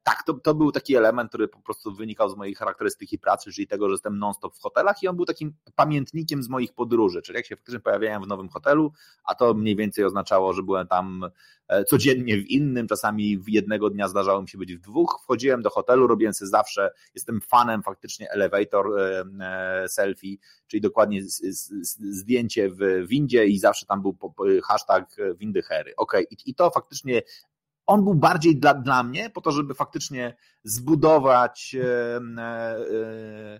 Speaker 1: tak, to, to był taki element, który po prostu wynikał z mojej charakterystyki pracy, czyli tego, że jestem non-stop w hotelach i on był takim pamiętnikiem z moich podróży, czyli jak się faktycznie pojawiałem w nowym hotelu, a to mniej więcej oznaczało, że byłem tam e, codziennie w innym, czasami w jednego dnia zdarzało mi się być w dwóch, wchodziłem do hotelu, robiłem sobie zawsze, jestem fanem faktycznie elevator e, selfie, czyli dokładnie zdjęcie w windzie i zawsze tam był hashtag windy Harry. Ok, i to faktycznie on był bardziej dla, dla mnie, po to, żeby faktycznie zbudować e, e,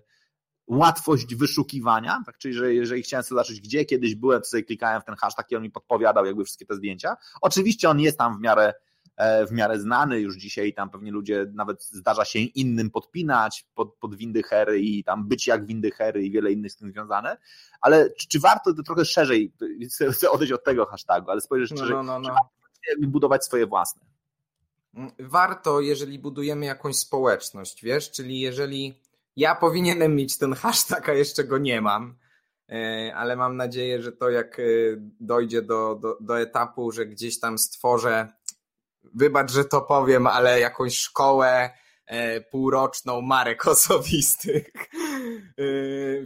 Speaker 1: łatwość wyszukiwania, tak, czyli że jeżeli chciałem sobie zobaczyć, gdzie kiedyś byłem, to sobie klikałem w ten hashtag i on mi podpowiadał jakby wszystkie te zdjęcia. Oczywiście on jest tam w miarę e, w miarę znany już dzisiaj, tam pewnie ludzie, nawet zdarza się innym podpinać pod, pod windy hery i tam być jak windy hery i wiele innych z tym związane, ale czy, czy warto to trochę szerzej, chcę odejść od tego hashtagu, ale spojrzeć no, szerzej, no, no, no. budować swoje własne?
Speaker 2: Warto, jeżeli budujemy jakąś społeczność, wiesz, czyli jeżeli ja powinienem mieć ten hashtag, a jeszcze go nie mam, e, ale mam nadzieję, że to jak e, dojdzie do, do, do etapu, że gdzieś tam stworzę, wybacz, że to powiem, ale jakąś szkołę e, półroczną marek osobistych.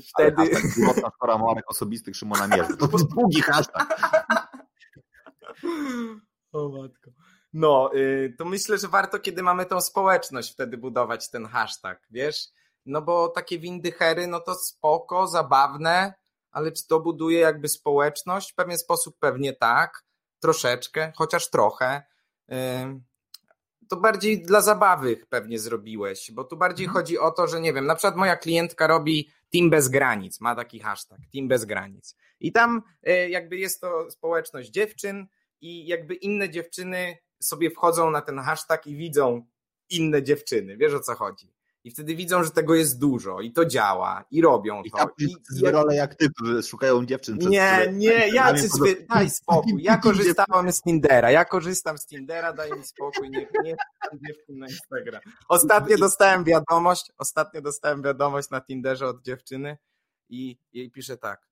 Speaker 1: Wtedy... Ale półroczna szkoła marek osobistych Szymona Mierzy. To jest długi hashtag.
Speaker 2: O matko. No, y, to myślę, że warto, kiedy mamy tą społeczność, wtedy budować ten hashtag, wiesz? No bo takie windy hery, no to spoko, zabawne, ale czy to buduje jakby społeczność? W pewien sposób pewnie tak, troszeczkę, chociaż trochę. Y, to bardziej dla zabawy pewnie zrobiłeś, bo tu bardziej mhm. chodzi o to, że nie wiem, na przykład moja klientka robi Team Bez Granic, ma taki hashtag, Team Bez Granic. I tam y, jakby jest to społeczność dziewczyn i jakby inne dziewczyny sobie wchodzą na ten hashtag i widzą inne dziewczyny, wiesz o co chodzi. I wtedy widzą, że tego jest dużo i to działa i robią
Speaker 1: I
Speaker 2: to. I
Speaker 1: złe role jak ty, szukają dziewczyn.
Speaker 2: Nie, nie, ja zwy... daj spokój. Ja korzystałem z Tindera, ja korzystam z Tindera, daj mi spokój, nie, nie dziewczyn na Instagram. Ostatnio dostałem wiadomość, ostatnio dostałem wiadomość na Tinderze od dziewczyny i jej pisze tak.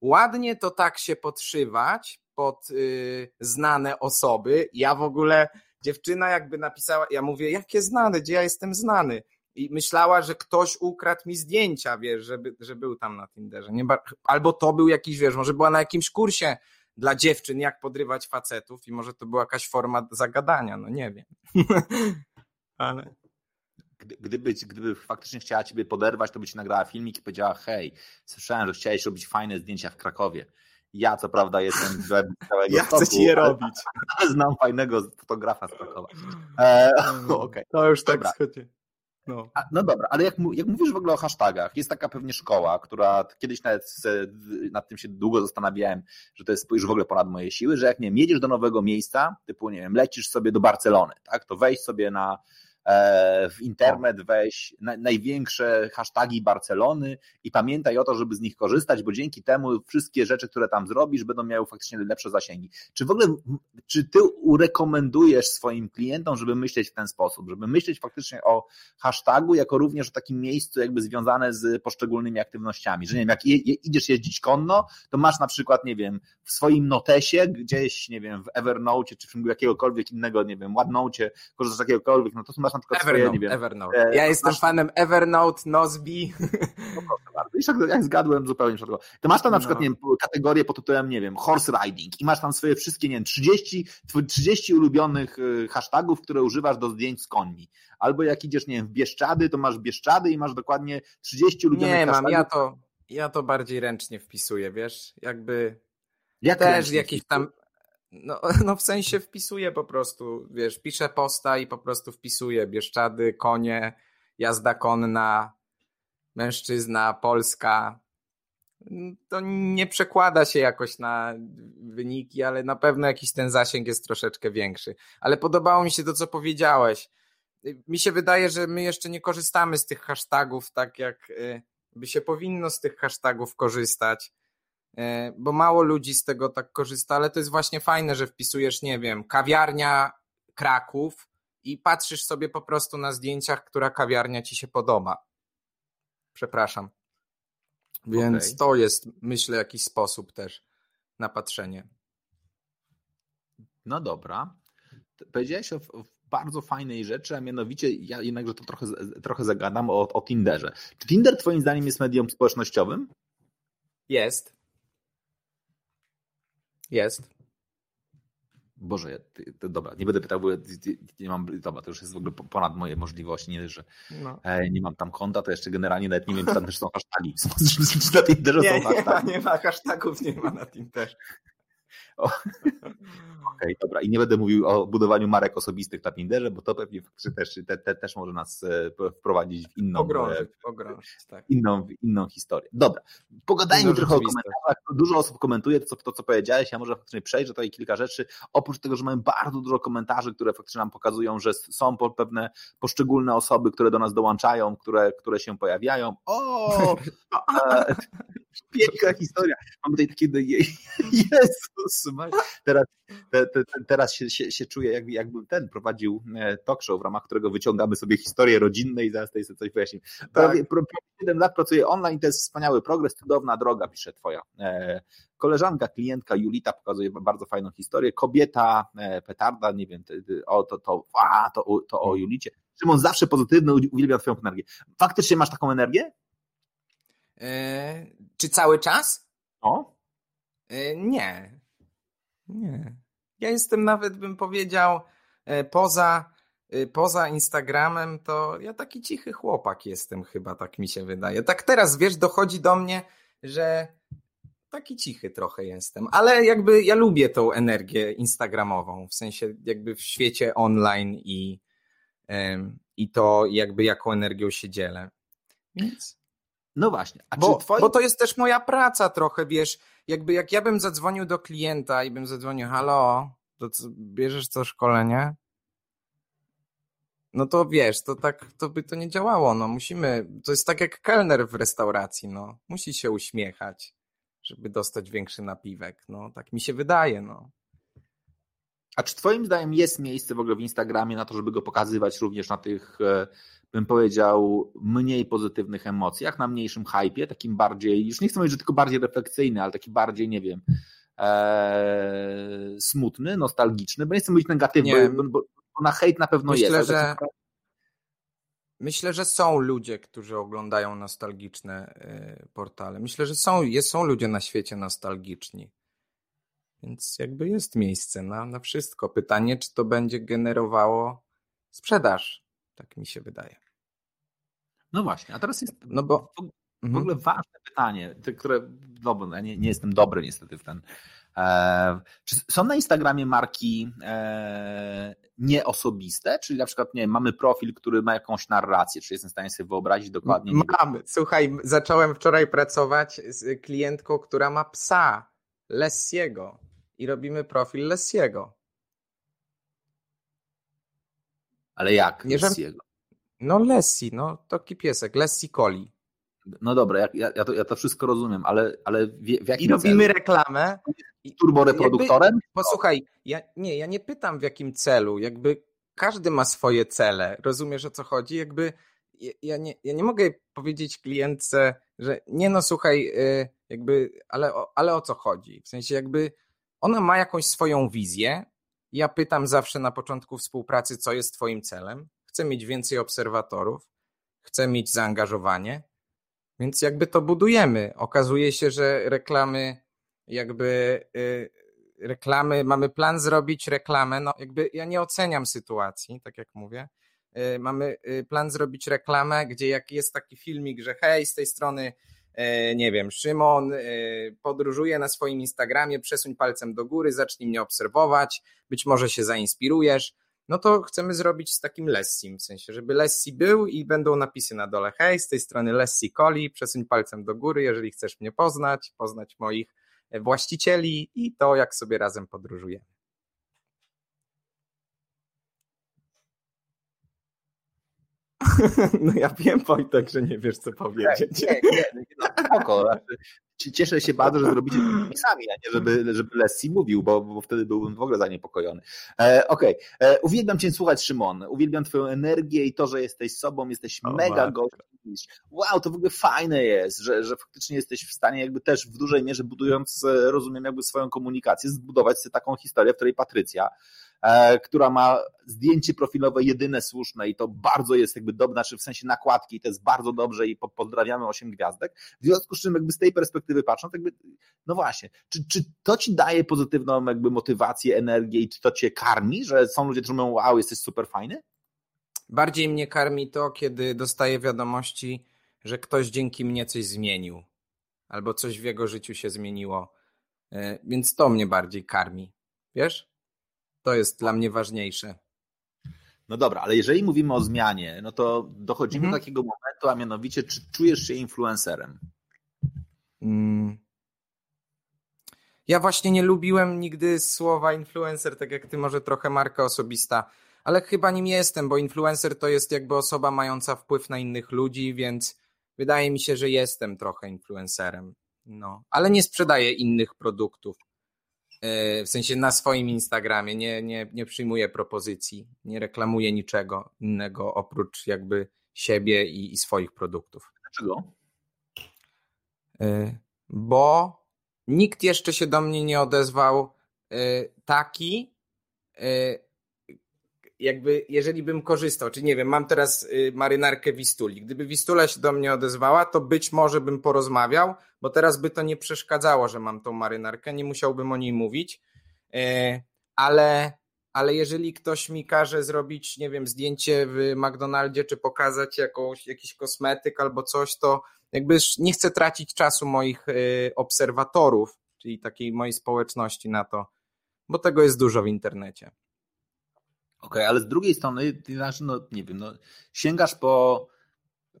Speaker 2: Ładnie to tak się podszywać, pod y, znane osoby. Ja w ogóle, dziewczyna jakby napisała, ja mówię, jakie znane, gdzie ja jestem znany? I myślała, że ktoś ukradł mi zdjęcia, wiesz, żeby, że był tam na Tinderze. Nie, albo to był jakiś, wiesz, może była na jakimś kursie dla dziewczyn, jak podrywać facetów i może to była jakaś forma zagadania, no nie wiem. Ale
Speaker 1: gdyby, gdyby faktycznie chciała ciebie poderwać, to by ci nagrała filmik i powiedziała, hej, słyszałem, że chciałeś robić fajne zdjęcia w Krakowie. Ja co prawda jestem z całego
Speaker 2: Ja chcę ci je robić.
Speaker 1: Znam fajnego fotografa z Krakowa. E,
Speaker 2: no, okay. To już tak schodzi.
Speaker 1: No. no dobra, ale jak, jak mówisz w ogóle o hashtagach, jest taka pewnie szkoła, która kiedyś nawet nad tym się długo zastanawiałem, że to jest już w ogóle ponad moje siły, że jak nie wiem, jedziesz do nowego miejsca, typu nie wiem, lecisz sobie do Barcelony, tak, to wejdź sobie na w internet weź największe hasztagi Barcelony i pamiętaj o to, żeby z nich korzystać, bo dzięki temu wszystkie rzeczy, które tam zrobisz, będą miały faktycznie lepsze zasięgi. Czy w ogóle, czy ty urekomendujesz swoim klientom, żeby myśleć w ten sposób, żeby myśleć faktycznie o hashtagu, jako również o takim miejscu jakby związane z poszczególnymi aktywnościami, że nie wiem, jak idziesz jeździć konno, to masz na przykład, nie wiem, w swoim notesie, gdzieś, nie wiem, w Evernote, czy w jakiegokolwiek innego, nie wiem, OneNote, korzystasz z jakiegokolwiek, no to masz na przykład
Speaker 2: Evernote, swoje, nie wiem. Evernote. E, ja jestem masz... fanem Evernote, Nozbi.
Speaker 1: No proszę bardzo. I jak zgadłem zupełnie przypadkowo. To masz tam na przykład, no. nie wiem, kategorię pod tytułem, nie wiem, horse riding i masz tam swoje wszystkie, nie wiem, 30, 30 ulubionych y, hashtagów, które używasz do zdjęć z koni. Albo jak idziesz, nie wiem, w Bieszczady, to masz Bieszczady i masz dokładnie 30 ulubionych
Speaker 2: nie,
Speaker 1: hashtagów.
Speaker 2: Nie mam, ja to, ja to bardziej ręcznie wpisuję, wiesz, jakby jak też jakieś tam no, no w sensie wpisuję po prostu, wiesz, piszę posta i po prostu wpisuję Bieszczady, konie, jazda konna, mężczyzna, Polska. To nie przekłada się jakoś na wyniki, ale na pewno jakiś ten zasięg jest troszeczkę większy. Ale podobało mi się to, co powiedziałeś. Mi się wydaje, że my jeszcze nie korzystamy z tych hashtagów tak, jak y, by się powinno z tych hashtagów korzystać bo mało ludzi z tego tak korzysta, ale to jest właśnie fajne, że wpisujesz, nie wiem, kawiarnia Kraków i patrzysz sobie po prostu na zdjęciach, która kawiarnia ci się podoba. Przepraszam. Więc okay. to jest, myślę, jakiś sposób też na patrzenie.
Speaker 1: No dobra. Powiedziałeś o, bardzo fajnej rzeczy, a mianowicie ja jednakże to trochę, trochę zagadam o, o Tinderze. Czy Tinder twoim zdaniem jest medium społecznościowym?
Speaker 2: Jest. Jest.
Speaker 1: Boże, to, dobra, nie będę pytał, bo nie mam, dobra, to już jest w ogóle ponad moje możliwości, nie, że no. e, nie mam tam konta, to jeszcze generalnie nawet nie wiem, czy tam też są hasztagi.
Speaker 2: Na Tinderze nie, są hasztagi? Nie, nie ma hashtagów, nie ma na Tinderze.
Speaker 1: Okej, okay, dobra. I nie będę mówił o budowaniu marek osobistych na Tinderze, bo to pewnie też, te, te, też może nas e, wprowadzić w inną,
Speaker 2: pogrążyć, pogrążyć,
Speaker 1: tak. inną, inną historię. Dobra, pogadajmy trochę o komentarzach. Dużo osób komentuje to co, to, co powiedziałeś. Ja może faktycznie przejrzę tutaj kilka rzeczy. Oprócz tego, że mamy bardzo dużo komentarzy, które faktycznie nam pokazują, że są pewne poszczególne osoby, które do nas dołączają, które, które się pojawiają. O! Piękna historia. Mam tutaj takie, Jezus, teraz, te, te, teraz się, się, się czuję, jakby, jakbym ten prowadził e, talk show, w ramach którego wyciągamy sobie historie rodzinne i zaraz tutaj sobie coś wyjaśnimy. Tak. Prawie, prawie 7 lat pracuję online, to jest wspaniały progres, cudowna droga, pisze twoja e, koleżanka, klientka Julita pokazuje bardzo fajną historię. Kobieta, e, petarda, nie wiem, o, to, to, a, to, to o Julicie. Szymon zawsze pozytywny, uwielbiam twoją energię. Faktycznie masz taką energię?
Speaker 2: E, czy cały czas?
Speaker 1: O?
Speaker 2: E, nie. Nie. Ja jestem nawet, bym powiedział, e, poza, poza Instagramem, to ja taki cichy chłopak jestem chyba, tak mi się wydaje. Tak teraz, wiesz, dochodzi do mnie, że taki cichy trochę jestem, ale jakby ja lubię tą energię instagramową, w sensie jakby w świecie online i, i to jakby jaką energią się dzielę. Więc
Speaker 1: no właśnie.
Speaker 2: A bo, bo to jest też moja praca trochę, wiesz, jakby jak ja bym zadzwonił do klienta i bym zadzwonił, halo, to co, bierzesz co szkolenie? No to wiesz, to tak, to by to nie działało, no musimy, to jest tak jak kelner w restauracji, no, musi się uśmiechać, żeby dostać większy napiwek, no, tak mi się wydaje, no.
Speaker 1: A czy twoim zdaniem jest miejsce w ogóle w Instagramie na to, żeby go pokazywać również na tych e, bym powiedział, mniej pozytywnych emocjach, na mniejszym hypie, takim bardziej, już nie chcę mówić, że tylko bardziej refleksyjny, ale taki bardziej, nie wiem, e, smutny, nostalgiczny, bo nie chcę mówić negatywny, bo, bo, na hejt na pewno
Speaker 2: myślę,
Speaker 1: jest.
Speaker 2: Że, myślę, że są ludzie, którzy oglądają nostalgiczne y, portale. Myślę, że są, jest, są ludzie na świecie nostalgiczni. Więc jakby jest miejsce na, na wszystko. Pytanie, czy to będzie generowało sprzedaż tak mi się wydaje.
Speaker 1: No właśnie, a teraz jest no bo, w mhm. ogóle ważne pytanie, które no, ja nie, nie jestem dobry niestety w ten. E, czy są na Instagramie marki e, nieosobiste? Czyli na przykład, nie mamy profil, który ma jakąś narrację, czy jestem w stanie sobie wyobrazić dokładnie?
Speaker 2: Mamy. Słuchaj, zacząłem wczoraj pracować z klientką, która ma psa Lessiego i robimy profil Lessiego.
Speaker 1: Ale jak nie Lessiego?
Speaker 2: No Lessi, no taki piesek, Lessi Coli.
Speaker 1: No dobra, ja, ja, to, ja to wszystko rozumiem, ale, ale w, w jakim
Speaker 2: I robimy celu? reklamę.
Speaker 1: Turboreproduktorem? Jakby,
Speaker 2: posłuchaj, ja, nie, ja nie pytam w jakim celu, jakby każdy ma swoje cele, rozumiesz o co chodzi? Jakby ja, nie, ja nie mogę powiedzieć klientce, że nie no słuchaj, y, jakby, ale, ale o co chodzi? W sensie jakby ona ma jakąś swoją wizję, ja pytam zawsze na początku współpracy, co jest Twoim celem. Chcę mieć więcej obserwatorów, chcę mieć zaangażowanie, więc jakby to budujemy. Okazuje się, że reklamy, jakby yy, reklamy, mamy plan zrobić reklamę. No, jakby ja nie oceniam sytuacji, tak jak mówię. Yy, mamy y, plan zrobić reklamę, gdzie jak jest taki filmik, że hej, z tej strony nie wiem, Szymon e, podróżuje na swoim Instagramie, przesuń palcem do góry, zacznij mnie obserwować, być może się zainspirujesz, no to chcemy zrobić z takim Lessim, w sensie, żeby Lessi był i będą napisy na dole, hej, z tej strony Lessi Coli, przesuń palcem do góry, jeżeli chcesz mnie poznać, poznać moich właścicieli i to, jak sobie razem podróżujemy. No ja wiem, Wojtek, że nie wiesz, co powiedzieć.
Speaker 1: Nie, nie, nie, no, spoko. Cieszę się bardzo, że zrobicie to sami, a nie żeby, żeby Lessi mówił, bo, bo wtedy byłbym w ogóle zaniepokojony. E, Okej, okay. E, uwielbiam Cię słuchać, Szymon. Uwielbiam Twoją energię i to, że jesteś sobą, jesteś o, mega gościem. Wow, to w ogóle fajne jest, że, że faktycznie jesteś w stanie jakby też w dużej mierze budując, e, rozumiem, jakby swoją komunikację, zbudować sobie taką historię, w której Patrycja E, która ma zdjęcie profilowe jedyne słuszne i to bardzo jest jakby dobre, znaczy w sensie nakładki, to jest bardzo dobrze i pozdrawiamy 8 gwiazdek. W związku z czym jakby z tej perspektywy patrząc, jakby, no właśnie, czy, czy to ci daje pozytywną jakby motywację, energię i czy to cię karmi, że są ludzie, którzy mówią, wow, jesteś super fajny?
Speaker 2: Bardziej mnie karmi to, kiedy dostaję wiadomości, że ktoś dzięki mnie coś zmienił, albo coś w jego życiu się zmieniło. E, więc to mnie bardziej karmi. Wiesz? To jest dla mnie ważniejsze.
Speaker 1: No dobra, ale jeżeli mówimy o zmianie, no to dochodzimy mhm. do takiego momentu, a mianowicie, czy czujesz się influencerem? Mm.
Speaker 2: Ja właśnie nie lubiłem nigdy słowa influencer, tak jak ty, może trochę marka osobista, ale chyba nim jestem, bo influencer to jest jakby osoba mająca wpływ na innych ludzi, więc wydaje mi się, że jestem trochę influencerem. No, ale nie sprzedaję innych produktów. E, w sensie na swoim Instagramie, nie, nie, nie przyjmuję propozycji, nie reklamuję niczego innego oprócz jakby siebie i, i swoich produktów.
Speaker 1: Dlaczego?
Speaker 2: E, bo nikt jeszcze się do mnie nie odezwał e, taki, jakby jeżeli bym korzystał, czy nie wiem, mam teraz y, marynarkę Wistuli. Gdyby Wistula się do mnie odezwała, to być może bym porozmawiał, bo teraz by to nie przeszkadzało, że mam tą marynarkę, nie musiałbym o niej mówić, ale, ale jeżeli ktoś mi każe zrobić, nie wiem, zdjęcie w McDonaldzie, czy pokazać jakąś, jakiś kosmetyk albo coś, to jakby nie chcę tracić czasu moich y, obserwatorów, czyli takiej mojej społeczności na to, bo tego jest dużo w internecie.
Speaker 1: Okej, okay, ale z drugiej strony, no nie wiem, no, sięgasz po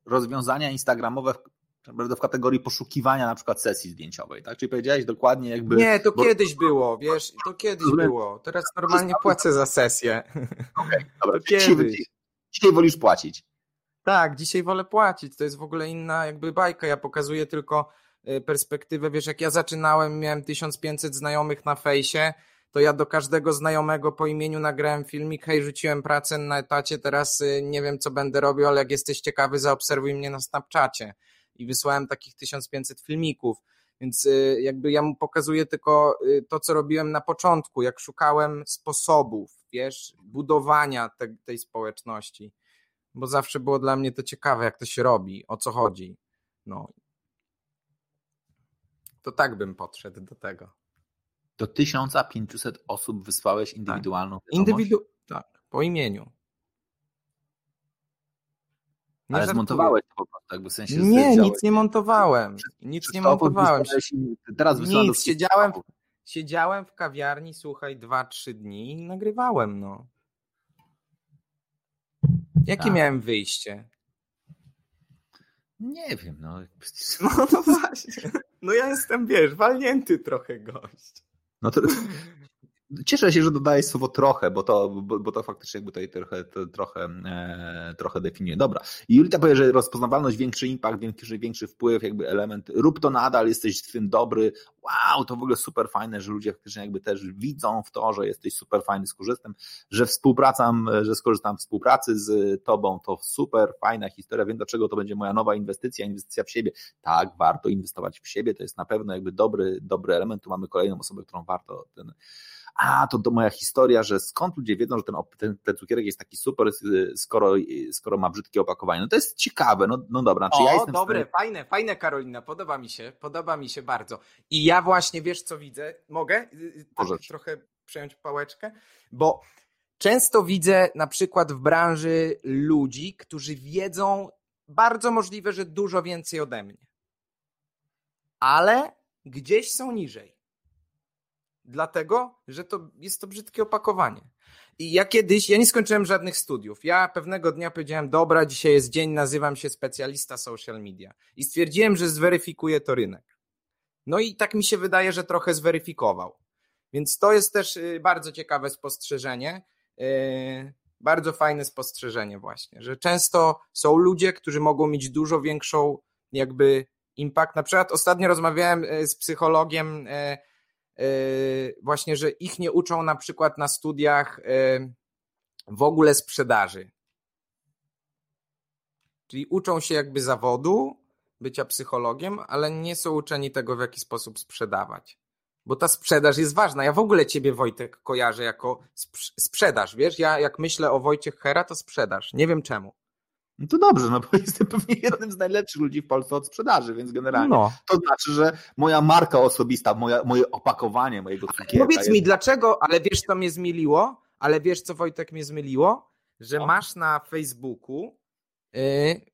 Speaker 1: rozwiązania instagramowe w, w kategorii poszukiwania na przykład sesji zdjęciowej, tak? Czyli powiedziałeś dokładnie jakby...
Speaker 2: Nie, to bo... kiedyś było, wiesz, to kiedyś było. Teraz normalnie płacę za sesję.
Speaker 1: Okej, okay, kiedyś. Dzisiaj wolisz płacić.
Speaker 2: Tak, dzisiaj wolę płacić. To jest w ogóle inna jakby bajka. Ja pokazuję tylko y, perspektywę. Wiesz, jak ja zaczynałem, miałem 1500 znajomych na fejsie, to ja do każdego znajomego po imieniu nagrałem filmik, hej, rzuciłem pracę na etacie, teraz y, nie wiem, co będę robił, ale jak jesteś ciekawy, zaobserwuj mnie na Snapchacie. I wysłałem takich 1500 filmików. Więc y, jakby ja mu pokazuję tylko y, to, co robiłem na początku, jak szukałem sposobów, wiesz, budowania te, tej społeczności. Bo zawsze było dla mnie to ciekawe, jak to się robi, o co chodzi. No. To tak bym podszedł do tego
Speaker 1: do 1500 osób wysłałeś indywidualną
Speaker 2: tak. Indywidu tak, po imieniu.
Speaker 1: Nie Ale zmontowałeś to po prostu, jakby w sensie
Speaker 2: Nie, nic nie montowałem. Nic nie montowałem.
Speaker 1: Teraz
Speaker 2: nic, siedziałem, siedziałem w kawiarni, słuchaj, 2-3 dni i nagrywałem, no. Jakie tak. miałem wyjście?
Speaker 1: Nie wiem, no.
Speaker 2: No, no właśnie. No ja jestem, wiesz, walnięty trochę gość.
Speaker 1: No to, Cieszę się, że dodajesz słowo trochę, bo to, bo, bo to faktycznie jakby tutaj trochę, to, trochę, e, trochę definiuje. Dobra. I Julita powie, że rozpoznawalność, większy impact, większy, większy wpływ, jakby element, rób to nadal, jesteś w tym dobry. Wow, to w ogóle super fajne, że ludzie faktycznie jakby też widzą w to, że jesteś super fajny z korzystem, że współpracam, że skorzystam z współpracy z tobą, to super fajna historia, wiem dlaczego to będzie moja nowa inwestycja, inwestycja w siebie. Tak, warto inwestować w siebie, to jest na pewno jakby dobry, dobry element. Tu mamy kolejną osobę, którą warto ten a to, to moja historia, że skąd ludzie wiedzą, że ten, ten, ten cukierek jest taki super, skoro, skoro ma brzydkie opakowanie. No to jest ciekawe, no, no dobra.
Speaker 2: Czy o, ja jestem dobre, stanie... fajne, fajne Karolina, podoba mi się, podoba mi się bardzo. I ja właśnie, wiesz co widzę? Mogę tak trochę przejąć pałeczkę? Bo często widzę na przykład w branży ludzi, którzy wiedzą bardzo możliwe, że dużo więcej ode mnie. Ale gdzieś są niżej dlatego, że to jest to brzydkie opakowanie. I ja kiedyś, ja nie skończyłem żadnych studiów. Ja pewnego dnia powiedziałem, dobra, dzisiaj jest dzień, nazywam się specjalista social media. I stwierdziłem, że zweryfikuje to rynek. No i tak mi się wydaje, że trochę zweryfikował. Więc to jest też y, bardzo ciekawe spostrzeżenie. Y, bardzo fajne spostrzeżenie właśnie, że często są ludzie, którzy mogą mieć dużo większą jakby impact. Na przykład ostatnio rozmawiałem e, z psychologiem właśnie, że ich nie uczą na przykład na studiach w ogóle sprzedaży. Czyli uczą się jakby zawodu, bycia psychologiem, ale nie są uczeni tego, w jaki sposób sprzedawać. Bo ta sprzedaż jest ważna. Ja w ogóle ciebie, Wojtek, kojarzę jako sprzedaż, wiesz? Ja jak myślę o Wojciech Hera, to sprzedaż. Nie wiem czemu.
Speaker 1: No to dobrze, no bo jestem pewnie jednym z najlepszych ludzi w Polsce od sprzedaży, więc generalnie no. to znaczy, że moja marka osobista, moja, moje opakowanie mojego cukierka
Speaker 2: Powiedz jest... mi, dlaczego, ale wiesz, co mnie zmieliło? Ale wiesz, co Wojtek mnie zmieliło? Że no. masz na Facebooku yy,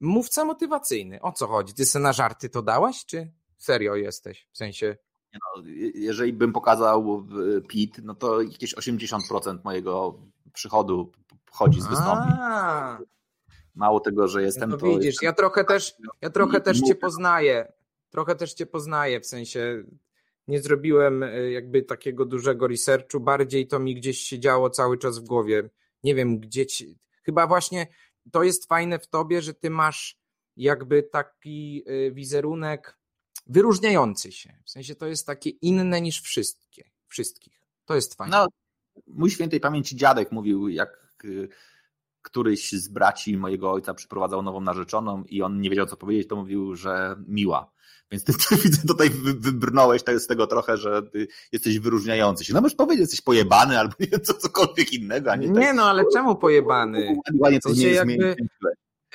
Speaker 2: mówca motywacyjny. O co chodzi? Ty sobie na żarty to dałaś, czy serio jesteś? W sensie...
Speaker 1: No, jeżeli bym pokazał PIT, no to jakieś 80% mojego przychodu pochodzi z wystąpień. Mało tego, że jestem
Speaker 2: no to. Widzisz, jestem... ja trochę też, ja trochę też cię poznaję. Trochę też cię poznaję, w sensie nie zrobiłem e, jakby takiego dużego researchu, bardziej to mi gdzieś się działo cały czas w głowie. Nie wiem, gdzie ci... Chyba właśnie to jest fajne w tobie, że ty masz jakby taki e, wizerunek wyróżniający się. W sensie to jest takie inne niż wszystkie, wszystkich. To jest fajne. No,
Speaker 1: mój świętej pamięci dziadek mówił, jak e, któryś z braci mojego ojca przyprowadzał nową narzeczoną i on nie wiedział, co powiedzieć, to mówił, że miła. Więc ty, ty widzę, tutaj wybrnąłeś z tego trochę, że jesteś wyróżniający się. No możesz powiedzieć, jesteś pojebany albo co, cokolwiek innego, a nie
Speaker 2: Nie tak. no, ale czemu pojebany? Ładnie to nie jakby,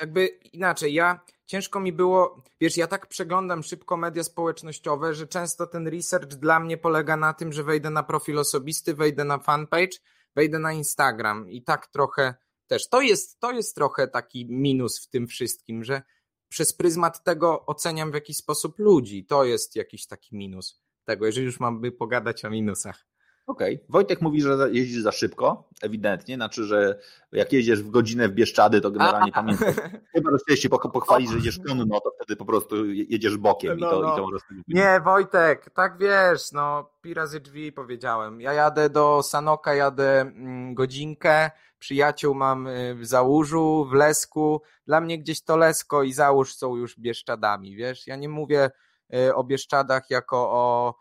Speaker 2: jakby inaczej, ja ciężko mi było, wiesz, ja tak przeglądam szybko media społecznościowe, że często ten research dla mnie polega na tym, że wejdę na profil osobisty, wejdę na fanpage, wejdę na Instagram i tak trochę też. To jest, to jest trochę taki minus w tym wszystkim, że przez pryzmat tego oceniam w jakiś sposób ludzi. To jest jakiś taki minus tego, jeżeli już mamy pogadać o minusach.
Speaker 1: Okej. Okay. Wojtek mówi, że jeździsz za szybko, ewidentnie. Znaczy, że jak jedziesz w godzinę w Bieszczady, to generalnie pamiętasz. Chyba, że chciałeś się pochwalić, że jedziesz konno, to wtedy po prostu jedziesz bokiem no, i to, no. i to możesz
Speaker 2: Nie, Wojtek, tak wiesz, no pi razy drzwi powiedziałem. Ja jadę do Sanoka, jadę mm, godzinkę, przyjaciół mam y, w Załużu, w Lesku. Dla mnie gdzieś to Lesko i Załóż są już Bieszczadami, wiesz? Ja nie mówię y, o Bieszczadach jako o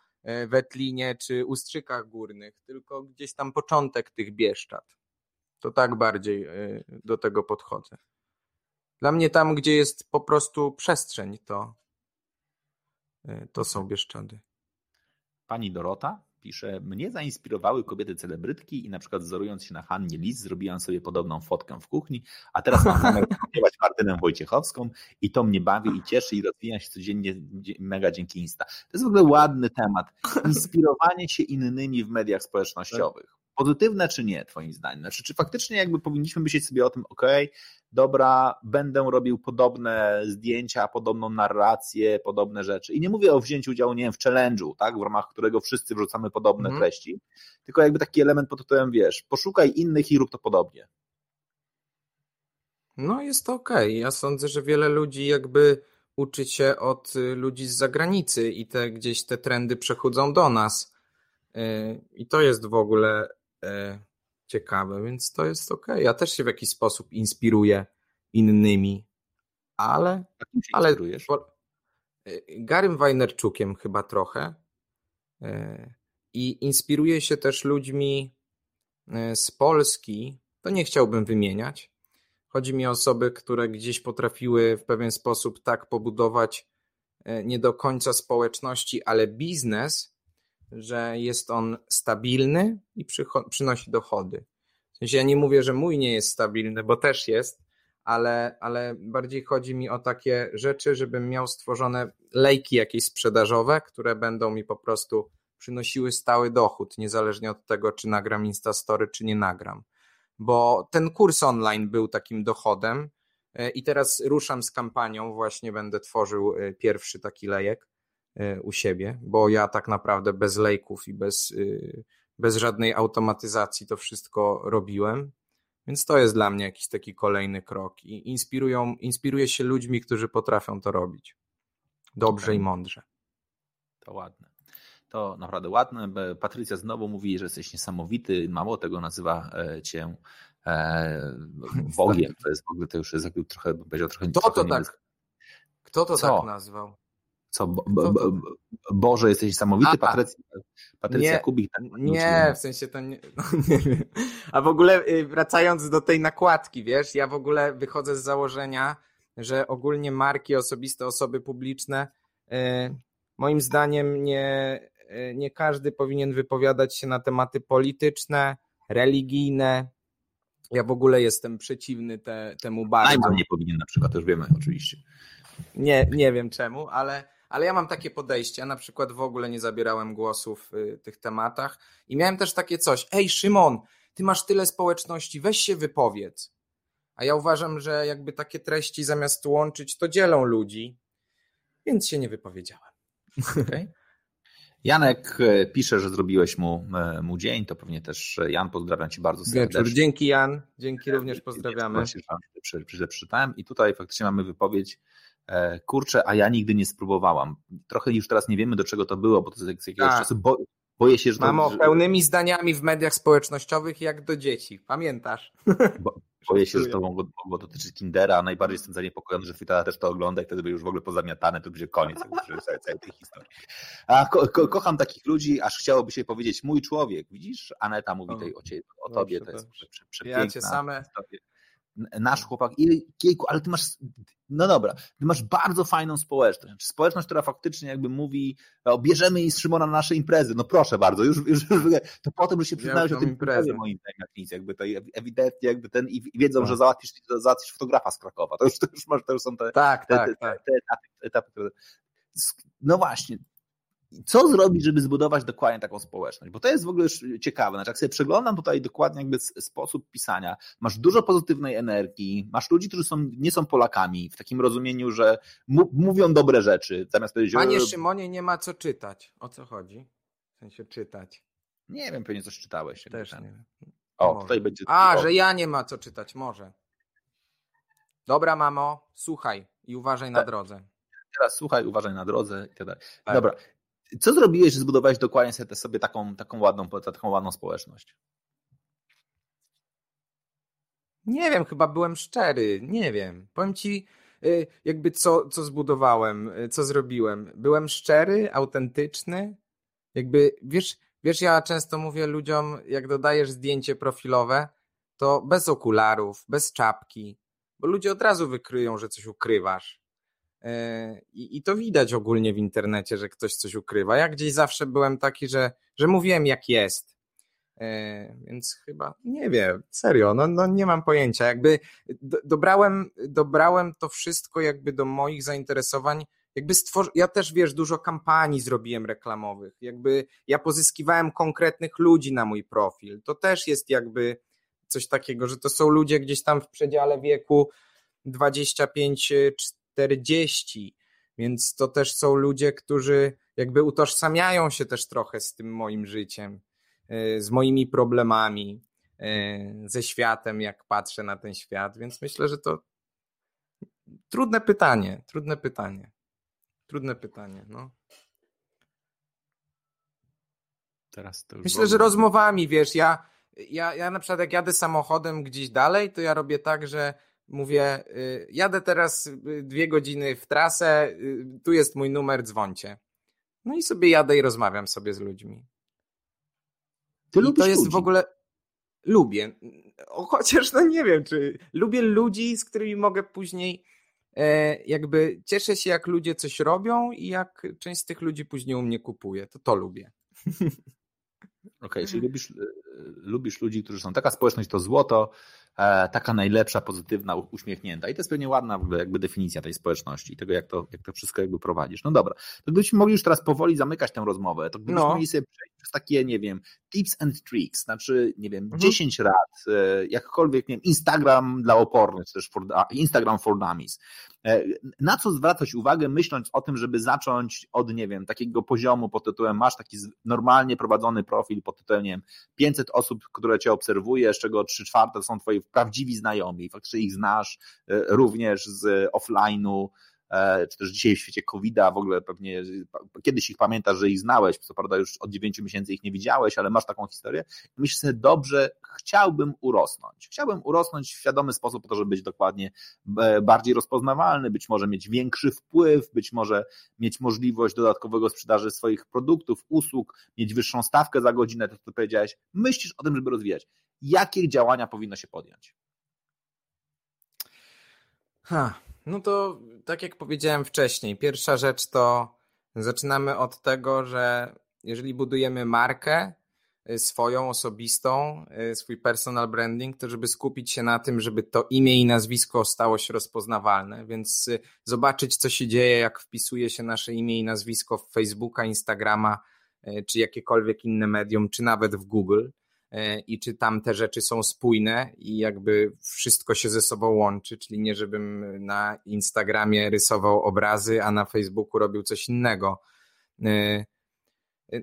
Speaker 2: Wetlinie czy Ustrzykach Górnych, tylko gdzieś tam początek tych Bieszczad. To tak bardziej do tego podchodzę. Dla mnie tam, gdzie jest po prostu przestrzeń, to, to są Bieszczady.
Speaker 1: Pani Dorota Pisze, mnie zainspirowały kobiety celebrytki i na przykład wzorując się na Hannie Lis, zrobiłam sobie podobną fotkę w kuchni, a teraz mam zamiar śpiewać Martynę Wojciechowską i to mnie bawi i cieszy i rozwija się codziennie mega dzięki Insta. To jest w ogóle ładny temat. Inspirowanie się innymi w mediach społecznościowych. Pozytywne czy nie, twoim zdaniem? Znaczy, czy faktycznie jakby powinniśmy myśleć sobie o tym, ok, dobra, będę robił podobne zdjęcia, podobną narrację, podobne rzeczy. I nie mówię o wzięciu udziału, nie wiem, w challenge'u, tak, w ramach którego wszyscy wrzucamy podobne mm. treści, tylko jakby taki element pod tytułem, wiesz, poszukaj innych i rób to podobnie.
Speaker 2: No jest to okej. Okay. Ja sądzę, że wiele ludzi jakby uczy się od y, ludzi z zagranicy i te gdzieś te trendy przechodzą do nas. Y, I to jest w ogóle y, ciekawe, więc to jest ok. Ja też się w jakiś sposób inspiruję innymi, ale. ale y, Garym Wajnerczukiem chyba trochę. Y, I inspiruję się też ludźmi y, z Polski. To nie chciałbym wymieniać. Chodzi mi o osoby, które gdzieś potrafiły w pewien sposób tak pobudować nie do końca społeczności, ale biznes, że jest on stabilny i przynosi dochody. W sensie ja nie mówię, że mój nie jest stabilny, bo też jest, ale, ale bardziej chodzi mi o takie rzeczy, żebym miał stworzone lejki jakieś sprzedażowe, które będą mi po prostu przynosiły stały dochód, niezależnie od tego, czy nagram Instastory, czy nie nagram. Bo ten kurs online był takim dochodem e, i teraz ruszam z kampanią, właśnie będę tworzył e, pierwszy taki lejek u siebie, bo ja tak naprawdę bez lejków i bez, bez żadnej automatyzacji to wszystko robiłem. Więc to jest dla mnie jakiś taki kolejny krok i inspirują, inspiruję się ludźmi, którzy potrafią to robić. Dobrze okay. i mądrze.
Speaker 1: To ładne. To naprawdę ładne. Patrycja znowu mówi, że jesteś niesamowity. Mało tego nazywa e, cię e, Bogiem. To jest w ogóle to już jest trochę, powiedział trochę
Speaker 2: Kto to tak? Kto to Co? tak nazwał?
Speaker 1: Co, bo, bo, bo, Boże, jesteś niesamowity, Patrycja, Patrycja
Speaker 2: nie,
Speaker 1: Kubik. Tak,
Speaker 2: nie, w sensie to nie, no, nie wiem. A w ogóle y, wracając do tej nakładki, wiesz, ja w ogóle wychodzę z założenia, że ogólnie marki osobiste, osoby publiczne, y, moim zdaniem nie, y, nie każdy powinien wypowiadać się na tematy polityczne, religijne. Ja w ogóle jestem przeciwny te, temu bardzo.
Speaker 1: Najman nie powinien na przykład, to już wiemy oczywiście.
Speaker 2: Nie, nie wiem czemu, ale, ale ja mam takie podejście. Ja na przykład w ogóle nie zabierałem głosu w y, tych tematach i miałem też takie coś. Ej, Szymon, ty masz tyle społeczności, weź się wypowiedz. A ja uważam, że jakby takie treści zamiast łączyć, to dzielą ludzi, więc się nie wypowiedziałem.
Speaker 1: Okay. Janek e, pisze, że zrobiłeś mu, e, mu dzień, to pewnie też e, Jan, pozdrawiam Cię bardzo serdecznie.
Speaker 2: Wieczór. Dzięki Jan, dzięki również pozdrawiamy.
Speaker 1: Przeczytałem i tutaj faktycznie mamy wypowiedź kurczę, a ja nigdy nie spróbowałam. Trochę już teraz nie wiemy, do czego to było, bo to z jakiegoś tak. czasu bo, boję się, że...
Speaker 2: Mamo, to, że... pełnymi zdaniami w mediach społecznościowych jak do dzieci, pamiętasz?
Speaker 1: Bo, boję się, że to mogło, mogło dotyczyć Tindera, najbardziej jestem zaniepokojony, że Fitala też to ogląda i wtedy by już w ogóle pozamiatane, to będzie koniec całej, całej tej historii. A ko, ko, kocham takich ludzi, aż chciałoby się powiedzieć mój człowiek, widzisz? Aneta mówi o, tej, o, o tobie, to jest przepiękna ja cię same... historia nasz chłopak, i kiejku, ale ty masz, no dobra, ty masz bardzo fajną społeczność, znaczy społeczność, która faktycznie jakby mówi, o, bierzemy jej z Szymona na nasze imprezy, no proszę bardzo, już, już, to potem, że się przyznałeś o tym imprezie moim zdaniem, jak nic, jakby to ewidentnie jakby ten i wiedzą, że tak. załatwisz, załatwisz fotografa z Krakowa, to już, to już masz, to już są te,
Speaker 2: tak,
Speaker 1: te,
Speaker 2: tak,
Speaker 1: te,
Speaker 2: tak.
Speaker 1: te, etapy, etapy, które... No właśnie, co zrobić, żeby zbudować dokładnie taką społeczność? Bo to jest w ogóle już ciekawe. Znaczy, jak sobie przeglądam tutaj dokładnie jakby sposób pisania, masz dużo pozytywnej energii, masz ludzi, którzy są, nie są Polakami, w takim rozumieniu, że mówią dobre rzeczy, zamiast powiedzieć...
Speaker 2: Panie Szymonie, nie ma co czytać. O co chodzi? W sensie czytać.
Speaker 1: Nie wiem, pewnie coś czytałeś.
Speaker 2: Też nie wiem.
Speaker 1: O, może. tutaj będzie...
Speaker 2: A, o. że ja nie ma co czytać, może. Dobra, mamo, słuchaj i uważaj na tak. drodze.
Speaker 1: Teraz słuchaj, uważaj na drodze i tak dalej. Tak. Dobra, co zrobiłeś, że zbudowałeś dokładnie sobie taką, taką, ładną, taką ładną społeczność?
Speaker 2: Nie wiem, chyba byłem szczery. Nie wiem. Powiem ci, y, jakby co, co zbudowałem, y, co zrobiłem. Byłem szczery, autentyczny. Jakby, wiesz, wiesz, ja często mówię ludziom, jak dodajesz zdjęcie profilowe, to bez okularów, bez czapki, bo ludzie od razu wykryją, że coś ukrywasz. E, I, I to widać ogólnie w internecie, że ktoś coś ukrywa. Ja gdzieś zawsze byłem taki, że, że mówiłem jak jest. E, więc chyba nie wiem, serio, no, no nie mam pojęcia. Jakby do, dobrałem, dobrałem to wszystko jakby do moich zainteresowań. Jakby stworzy... Ja też wiesz, dużo kampanii zrobiłem reklamowych. Jakby ja pozyskiwałem konkretnych ludzi na mój profil. To też jest jakby coś takiego, że to są ludzie gdzieś tam w przedziale wieku 25 40, więc to też są ludzie, którzy jakby utożsamiają się też trochę z tym moim życiem, e, z moimi problemami, e, ze światem, jak patrzę na ten świat, więc myślę, że to trudne pytanie, trudne pytanie. Trudne pytanie, no.
Speaker 1: Teraz to
Speaker 2: Myślę, że rozmowami, wiesz, ja, ja, ja na przykład jak jadę samochodem gdzieś dalej, to ja robię tak, że mówię, y, jadę teraz y, dwie godziny w trasę, y, tu jest mój numer, dzwoncie. No i sobie jadę i rozmawiam sobie z ludźmi.
Speaker 1: Ty I
Speaker 2: to jest
Speaker 1: ludzi.
Speaker 2: w ogóle. Lubię. Chociaż no nie wiem, czy lubię ludzi, z którymi mogę później e, jakby cieszę się, jak ludzie coś robią i jak część z tych ludzi później u mnie kupuje. To to lubię.
Speaker 1: Okej, okay, czyli lubisz, lubisz ludzi, którzy są taka społeczność to złoto, E, taka najlepsza, pozytywna, uśmiechnięta. I to jest pewnie ładna w ogóle jakby definicja tej społeczności i tego, jak to, jak to wszystko jakby prowadzisz. No dobra, to gdybyśmy mogli już teraz powoli zamykać tę rozmowę, to gdybyśmy no. mogli sobie przejść przez takie, nie wiem, tips and tricks, znaczy, nie wiem, mhm. 10 rad, e, jakkolwiek, nie wiem, Instagram dla opornych, czy też for, Instagram for dummies. E, na co zwracać uwagę, myśląc o tym, żeby zacząć od, nie wiem, takiego poziomu pod tytułem, masz taki normalnie prowadzony profil pod tytułem, nie wiem, 500 osób, które cię obserwuje, z czego 3 czwarte są twoi prawdziwi znajomi, faktycznie ich znasz e, również z offline'u, czy też dzisiaj w świecie COVID-a w ogóle pewnie kiedyś ich pamiętasz, że ich znałeś, co prawda już od dziewięciu miesięcy ich nie widziałeś, ale masz taką historię. Myślisz sobie, dobrze, chciałbym urosnąć. Chciałbym urosnąć w świadomy sposób po to, żeby być dokładnie e, bardziej rozpoznawalny, być może mieć większy wpływ, być może mieć możliwość dodatkowego sprzedaży swoich produktów, usług, mieć wyższą stawkę za godzinę, to co powiedziałeś. Myślisz o tym, żeby rozwijać. Jakie działania powinno się podjąć?
Speaker 2: Ha, no to tak jak powiedziałem wcześniej, pierwsza rzecz to zaczynamy od tego, że jeżeli budujemy markę y, swoją, osobistą, y, swój personal branding, to żeby skupić się na tym, żeby to imię i nazwisko stało się rozpoznawalne, więc y, zobaczyć, co się dzieje, jak wpisuje się nasze imię i nazwisko w Facebooka, Instagrama, czy jakiekolwiek inne medium, czy nawet w Google i czy tam te rzeczy są spójne i jakby wszystko się ze sobą łączy, czyli nie żebym na Instagramie rysował obrazy, a na Facebooku robił coś innego. E, e,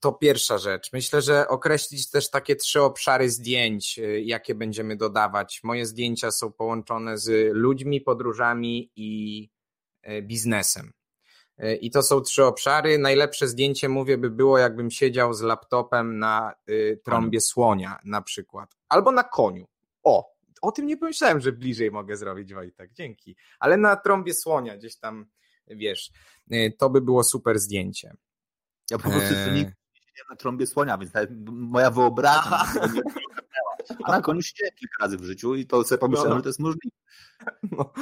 Speaker 2: to pierwsza rzecz. Myślę, że określić też takie trzy obszary zdjęć, jakie będziemy dodawać. Moje zdjęcia są połączone z ludźmi, podróżami i biznesem. I to są trzy obszary. Najlepsze zdjęcie, mówię, by było, jakbym siedział z laptopem na y, trąbie słonia, na przykład, albo na koniu. O, o tym nie pomyślałem, że bliżej mogę zrobić, Wojtek. Dzięki. Ale na trąbie słonia, gdzieś tam, wiesz, y, to by było super zdjęcie.
Speaker 1: Ja po prostu e... nie na trąbie słonia, więc moja wyobraźnia. A na koniu siedziałem kilka razy w życiu i to sobie pomyślałem, no, no. że to jest możliwe.
Speaker 2: No,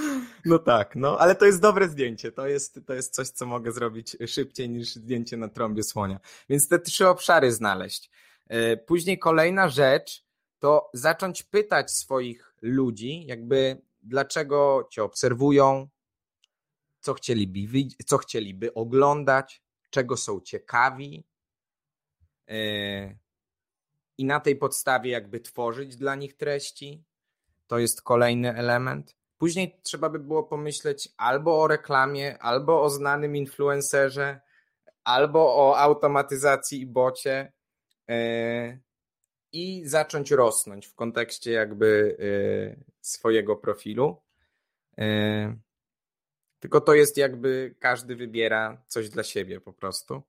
Speaker 2: no tak, no ale to jest dobre zdjęcie. To jest, to jest coś, co mogę zrobić szybciej niż zdjęcie na trąbie słonia. Więc te trzy obszary znaleźć. E, później kolejna rzecz to zacząć pytać swoich ludzi, jakby dlaczego cię obserwują, co chcieliby, co chcieliby oglądać, czego są ciekawi. E, I na tej podstawie jakby tworzyć dla nich treści. To jest kolejny element. Później trzeba by było pomyśleć albo o reklamie, albo o znanym influencerze, albo o automatyzacji i bocie yy, i zacząć rosnąć w kontekście jakby yy, swojego profilu. Yy, tylko to jest jakby każdy wybiera coś dla siebie po prostu.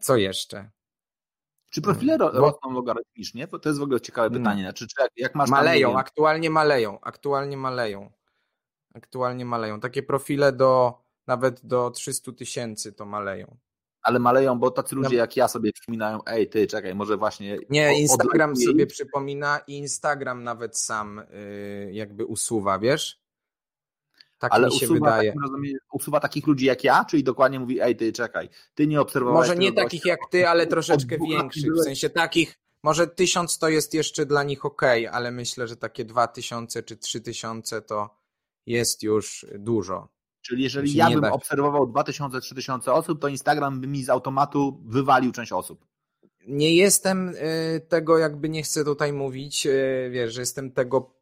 Speaker 2: Co jeszcze?
Speaker 1: Czy profile ro rosną logarytmicznie? To jest w ogóle ciekawe hmm. pytanie. Znaczy, czy jak, jak masz
Speaker 2: maleją, tam, aktualnie maleją, aktualnie maleją. Aktualnie maleją. Takie profile do nawet do 300 tysięcy to maleją.
Speaker 1: Ale maleją, bo tacy ludzie no. jak ja sobie przypominają, ej ty, czekaj, może właśnie...
Speaker 2: Nie, Instagram sobie przypomina i Instagram nawet sam yy, jakby usuwa, wiesz?
Speaker 1: Tak Ale mi się usuwa, wydaje. Rozumiem, usuwa takich ludzi jak ja, czyli dokładnie mówi, ej ty, czekaj, ty nie obserwowałeś
Speaker 2: Może nie takich jak ty, ale troszeczkę większych, w sensie takich, może tysiąc to jest jeszcze dla nich ok, ale myślę, że takie dwa tysiące czy trzy tysiące to jest już dużo.
Speaker 1: Czyli jeżeli ja bym da... obserwował 2000-3000 osób, to Instagram by mi z automatu wywalił część osób.
Speaker 2: Nie jestem y, tego, jakby nie chcę tutaj mówić, y, wiesz, że jestem tego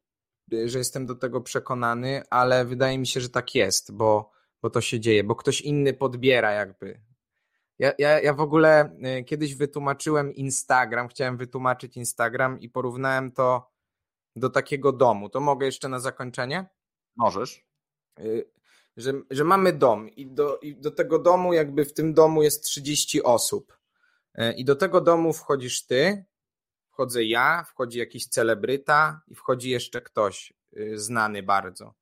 Speaker 2: że jestem do tego przekonany, ale wydaje mi się, że tak jest, bo, bo to się dzieje, bo ktoś inny podbiera jakby. Ja, ja, ja w ogóle y, kiedyś wytłumaczyłem Instagram, chciałem wytłumaczyć Instagram i porównałem to do takiego domu. To mogę jeszcze na zakończenie?
Speaker 1: Możesz.
Speaker 2: Y, że, że mamy dom i do, i do tego domu, jakby w tym domu jest 30 osób. Y, I do tego domu wchodzisz ty, wchodzę ja, wchodzi jakiś celebryta i wchodzi jeszcze ktoś y, znany bardzo.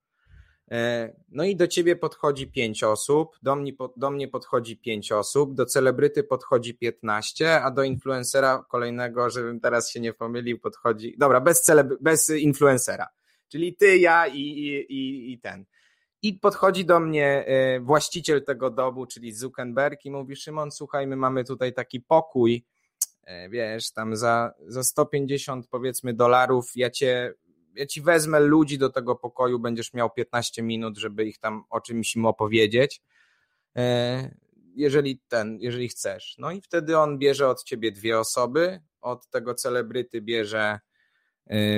Speaker 2: E, no i do ciebie podchodzi pięć osób, do mnie, do mnie podchodzi pięć osób, do celebryty podchodzi 15, a do influencera kolejnego, żebym teraz się nie pomylił, podchodzi. Dobra, bez, celeb, bez influencera. Czyli ty, ja i, i, i ten. I podchodzi do mnie e, właściciel tego domu, czyli Zuckerberg, i mówi: Szymon, słuchaj, my mamy tutaj taki pokój wiesz, tam za, za 150 powiedzmy dolarów ja cię, ja ci wezmę ludzi do tego pokoju, będziesz miał 15 minut, żeby ich tam o czymś im opowiedzieć, e, jeżeli ten, jeżeli chcesz. No i wtedy on bierze od ciebie dwie osoby, od tego celebryty bierze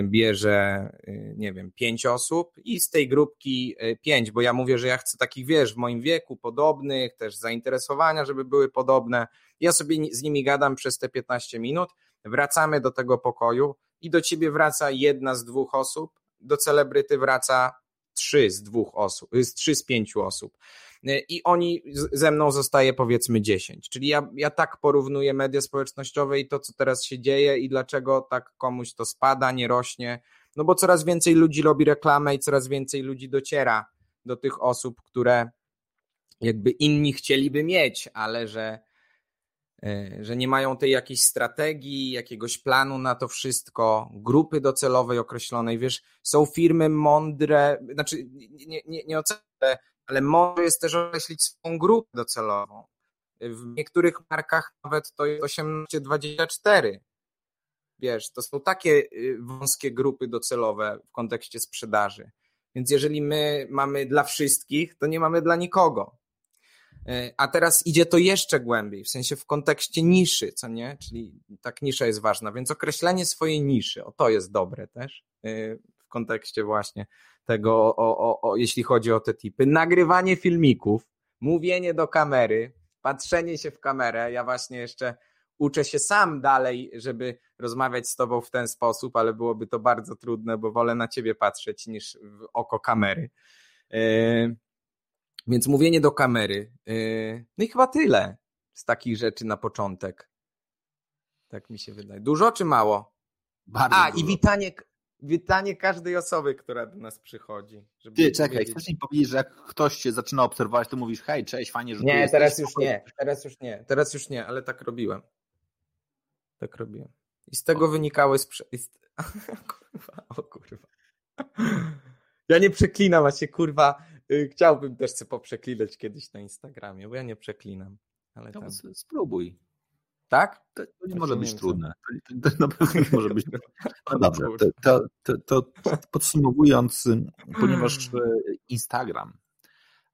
Speaker 2: bierze, y, nie wiem, pięć osób i z tej grupki y, pięć, bo ja mówię, że ja chcę takich, wiesz, w moim wieku, podobnych, też zainteresowania, żeby były podobne. Ja sobie z nimi gadam przez te 15 minut, wracamy do tego pokoju i do ciebie wraca jedna z dwóch osób, do celebryty wraca trzy z dwóch osób, trzy z pięciu osób. I oni ze mną zostaje powiedzmy dziesięć. Czyli ja, ja tak porównuję media społecznościowe i to, co teraz się dzieje i dlaczego tak komuś to spada, nie rośnie. No bo coraz więcej ludzi robi reklamę i coraz więcej ludzi dociera do tych osób, które jakby inni chcieliby mieć, ale że, e, że nie mają tej jakiejś strategii, jakiegoś planu na to wszystko, grupy docelowej określonej. Wiesz, są firmy mądre, znaczy nie, nie, nie ale może jest też określić swoją grupę docelową. W niektórych markach nawet to jest 18-24. Wiesz, to są takie y, wąskie grupy docelowe w kontekście sprzedaży. Więc jeżeli my mamy dla wszystkich, to nie mamy dla nikogo. E, a teraz idzie to jeszcze głębiej, w sensie w kontekście niszy, co nie? Czyli tak nisza jest ważna, więc określenie swojej niszy, o to jest dobre też e, w kontekście właśnie tego, o, o, o, jeśli chodzi o te typy. Nagrywanie filmików, mówienie do kamery, patrzenie się w kamerę. Ja właśnie jeszcze uczę się sam dalej, żeby rozmawiać z tobą w ten sposób, ale byłoby to bardzo trudne, bo wolę na ciebie patrzeć niż w oko kamery. E, więc mówienie do kamery. Yy, no i chyba tyle z takich rzeczy na początek. Tak mi się wydaje. Dużo czy mało?
Speaker 1: Bardzo
Speaker 2: A,
Speaker 1: dużo.
Speaker 2: i witanie, witanie każdej osoby, która do nas przychodzi.
Speaker 1: Ty, czekaj, chcesz mi powiedzieć, że jak ktoś cię zaczyna obserwować, to mówisz, hej, cześć, fajnie, że
Speaker 2: Nie, teraz już nie, teraz już nie, teraz już nie, ale tak robiłem. Tak robiłem. I z tego o. wynikały sprze... kurwa, o kurwa. Ja nie przeklinam, a się kurwa Y, chciałbym też sobie poprzeklinać kiedyś na Instagramie, bo ja nie przeklinam. Ale
Speaker 1: no, tam... Spróbuj.
Speaker 2: Tak?
Speaker 1: To, to nie może być trudne. To, to na pewno nie może być No dobrze, to, to, to podsumowując, ponieważ e, Instagram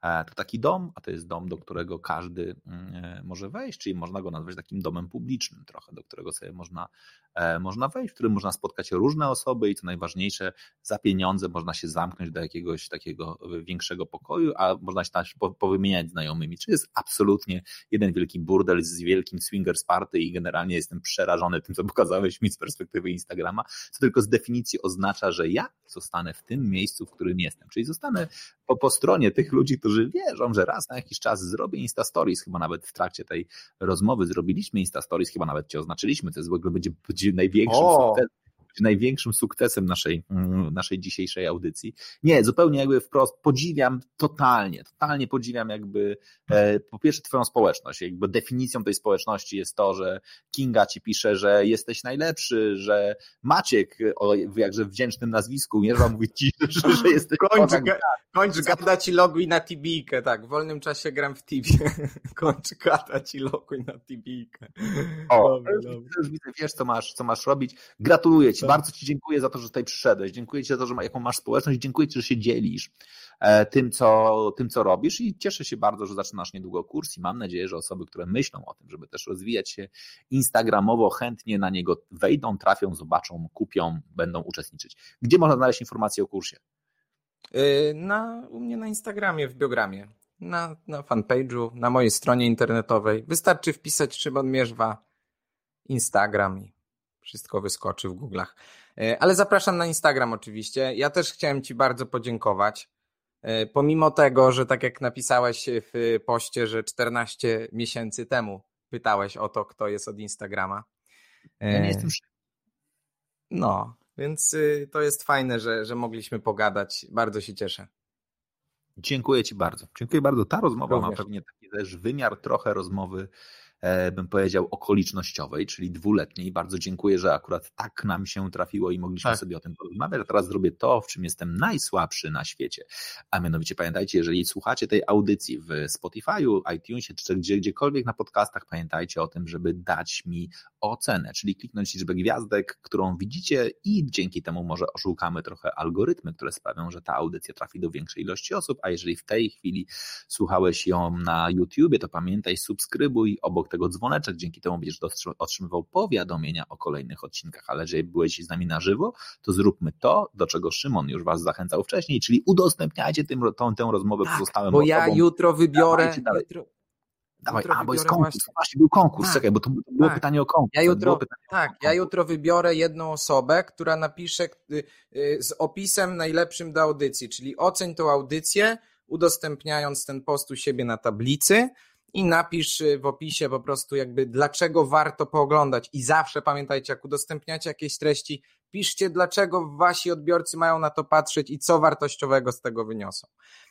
Speaker 1: E, to taki dom, a to jest dom, do którego każdy mm, e, może wejść, czyli można go nazwać takim domem publicznym trochę, do którego sobie można, można wejść, w którym można spotkać różne osoby i co najważniejsze, za pieniądze można się zamknąć do jakiegoś takiego większego pokoju, a można się tam powymieniać znajomymi, czy jest absolutnie jeden wielki burdel z wielkim swingers party i generalnie jestem przerażony tym, co pokazałeś mi z perspektywy Instagrama, co tylko z definicji oznacza, że ja zostanę w tym miejscu, w którym jestem, czyli zostanę po, po stronie tych ludzi, którzy wierzą, że raz na jakiś czas zrobię Insta Stories, chyba nawet w trakcie tej rozmowy zrobiliśmy Insta Stories, chyba nawet cię oznaczyliśmy, to jest w ogóle będzie, będzie największym sukcesem największym sukcesem naszej, mm, naszej dzisiejszej audycji. Nie, zupełnie jakby wprost podziwiam totalnie, totalnie podziwiam jakby e, po pierwsze twoją społeczność, jakby definicją tej społeczności jest to, że Kinga ci pisze, że jesteś najlepszy, że Maciek o jakże wdzięcznym nazwisku Mierwa mówi ci, że, że jesteś...
Speaker 2: Kończ, ga, kończ gada ci loguj na Tibijkę, tak, w wolnym czasie gram w Tibie. kończ gada ci loguj na Tibijkę.
Speaker 1: O, już widzę, wiesz co masz, co masz robić. Gratuluję ci bardzo Ci dziękuję za to, że tutaj przyszedłeś. Dziękuję Ci za to, że jaką masz społeczność. Dziękuję Ci, że się dzielisz e, tym co, tym, co robisz i cieszę się bardzo, że zaczynasz niedługo kurs i mam nadzieję, że osoby, które myślą o tym, żeby też rozwijać się instagramowo, chętnie na niego wejdą, trafią, zobaczą, kupią, będą uczestniczyć. Gdzie można znaleźć informacje o kursie?
Speaker 2: Y, na, u mnie na Instagramie, w biogramie, na, na fanpage'u, na mojej stronie internetowej. Wystarczy wpisać Szymon Mierzwa Instagram i wszystko wyskoczy w Google'ach. E, ale zapraszam na Instagram oczywiście. Ja też chciałem Ci bardzo podziękować. E, pomimo tego, że tak jak napisałeś w poście, że 14 miesięcy temu pytałeś o to, kto jest od Instagrama.
Speaker 1: Ja nie jestem
Speaker 2: No, więc y, to jest fajne, że, że mogliśmy pogadać. Bardzo się cieszę.
Speaker 1: Dziękuję Ci bardzo. Dziękuję bardzo. Ta rozmowa Również. ma pewnie taki też wymiar trochę rozmowy bym powiedział, okolicznościowej, czyli dwuletniej. Bardzo dziękuję, że akurat tak nam się trafiło i mogliśmy tak. sobie o tym porozmawiać. A teraz zrobię to, w czym jestem najsłabszy na świecie. A mianowicie pamiętajcie, jeżeli słuchacie tej audycji w Spotify'u, iTunesie czy gdzie, gdziekolwiek na podcastach, pamiętajcie o tym, żeby dać mi ocenę, czyli kliknąć liczbę gwiazdek, którą widzicie i dzięki temu może oszukamy trochę algorytmy, które sprawią, że ta audycja trafi do większej ilości osób, a jeżeli w tej chwili słuchałeś ją na YouTubie, to pamiętaj, subskrybuj obok tego dzwoneczek, dzięki temu będziesz otrzymywał powiadomienia o kolejnych odcinkach, ale jeżeli byłeś z nami na żywo, to zróbmy to, do czego Szymon już was zachęcał wcześniej, czyli udostępniajcie tym, tą, tę rozmowę
Speaker 2: tak,
Speaker 1: pozostałym
Speaker 2: bo osobom. ja jutro wybiorę, jutro,
Speaker 1: Dawaj, a, bo jest konkurs. Właśnie, właśnie był konkurs. Tak, Czekaj, bo to, było tak. pytanie o konkurs.
Speaker 2: Ja jutro, tak, ja jutro wybiorę jedną osobę, która napisze y, y, z opisem najlepszym do audycji, czyli oceń tą audycję, udostępniając ten post u siebie na tablicy i napisz y, w opisie po prostu jakby dlaczego warto pooglądać i zawsze pamiętajcie, jak udostępniacie jakieś treści, piszcie dlaczego wasi odbiorcy mają na to patrzeć i co wartościowego z tego wyniosą.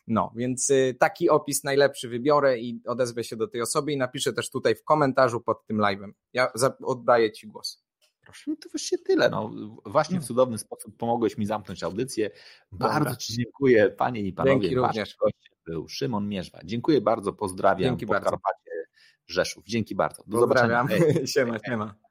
Speaker 2: No, więc y, taki opis najlepszy wybiorę i odezwę się do tej osoby i napiszę też tutaj w komentarzu pod tym live'em. Ja oddaję Ci głos.
Speaker 1: Proszę. No to właściwie tyle. No, właśnie w no. cudowny sposób pomogłeś mi zamknąć audycję. Bardzo Dobra. Ci dziękuję, Panie i Panowie.
Speaker 2: Dzięki również.
Speaker 1: Gościem był Szymon Mierzwa. Dziękuję bardzo, pozdrawiam
Speaker 2: Dzięki Podkarpacie,
Speaker 1: bardzo. Rzeszów. Dzięki bardzo.
Speaker 2: Do Pozdrawiam. zobaczenia. Hej. siema, siema.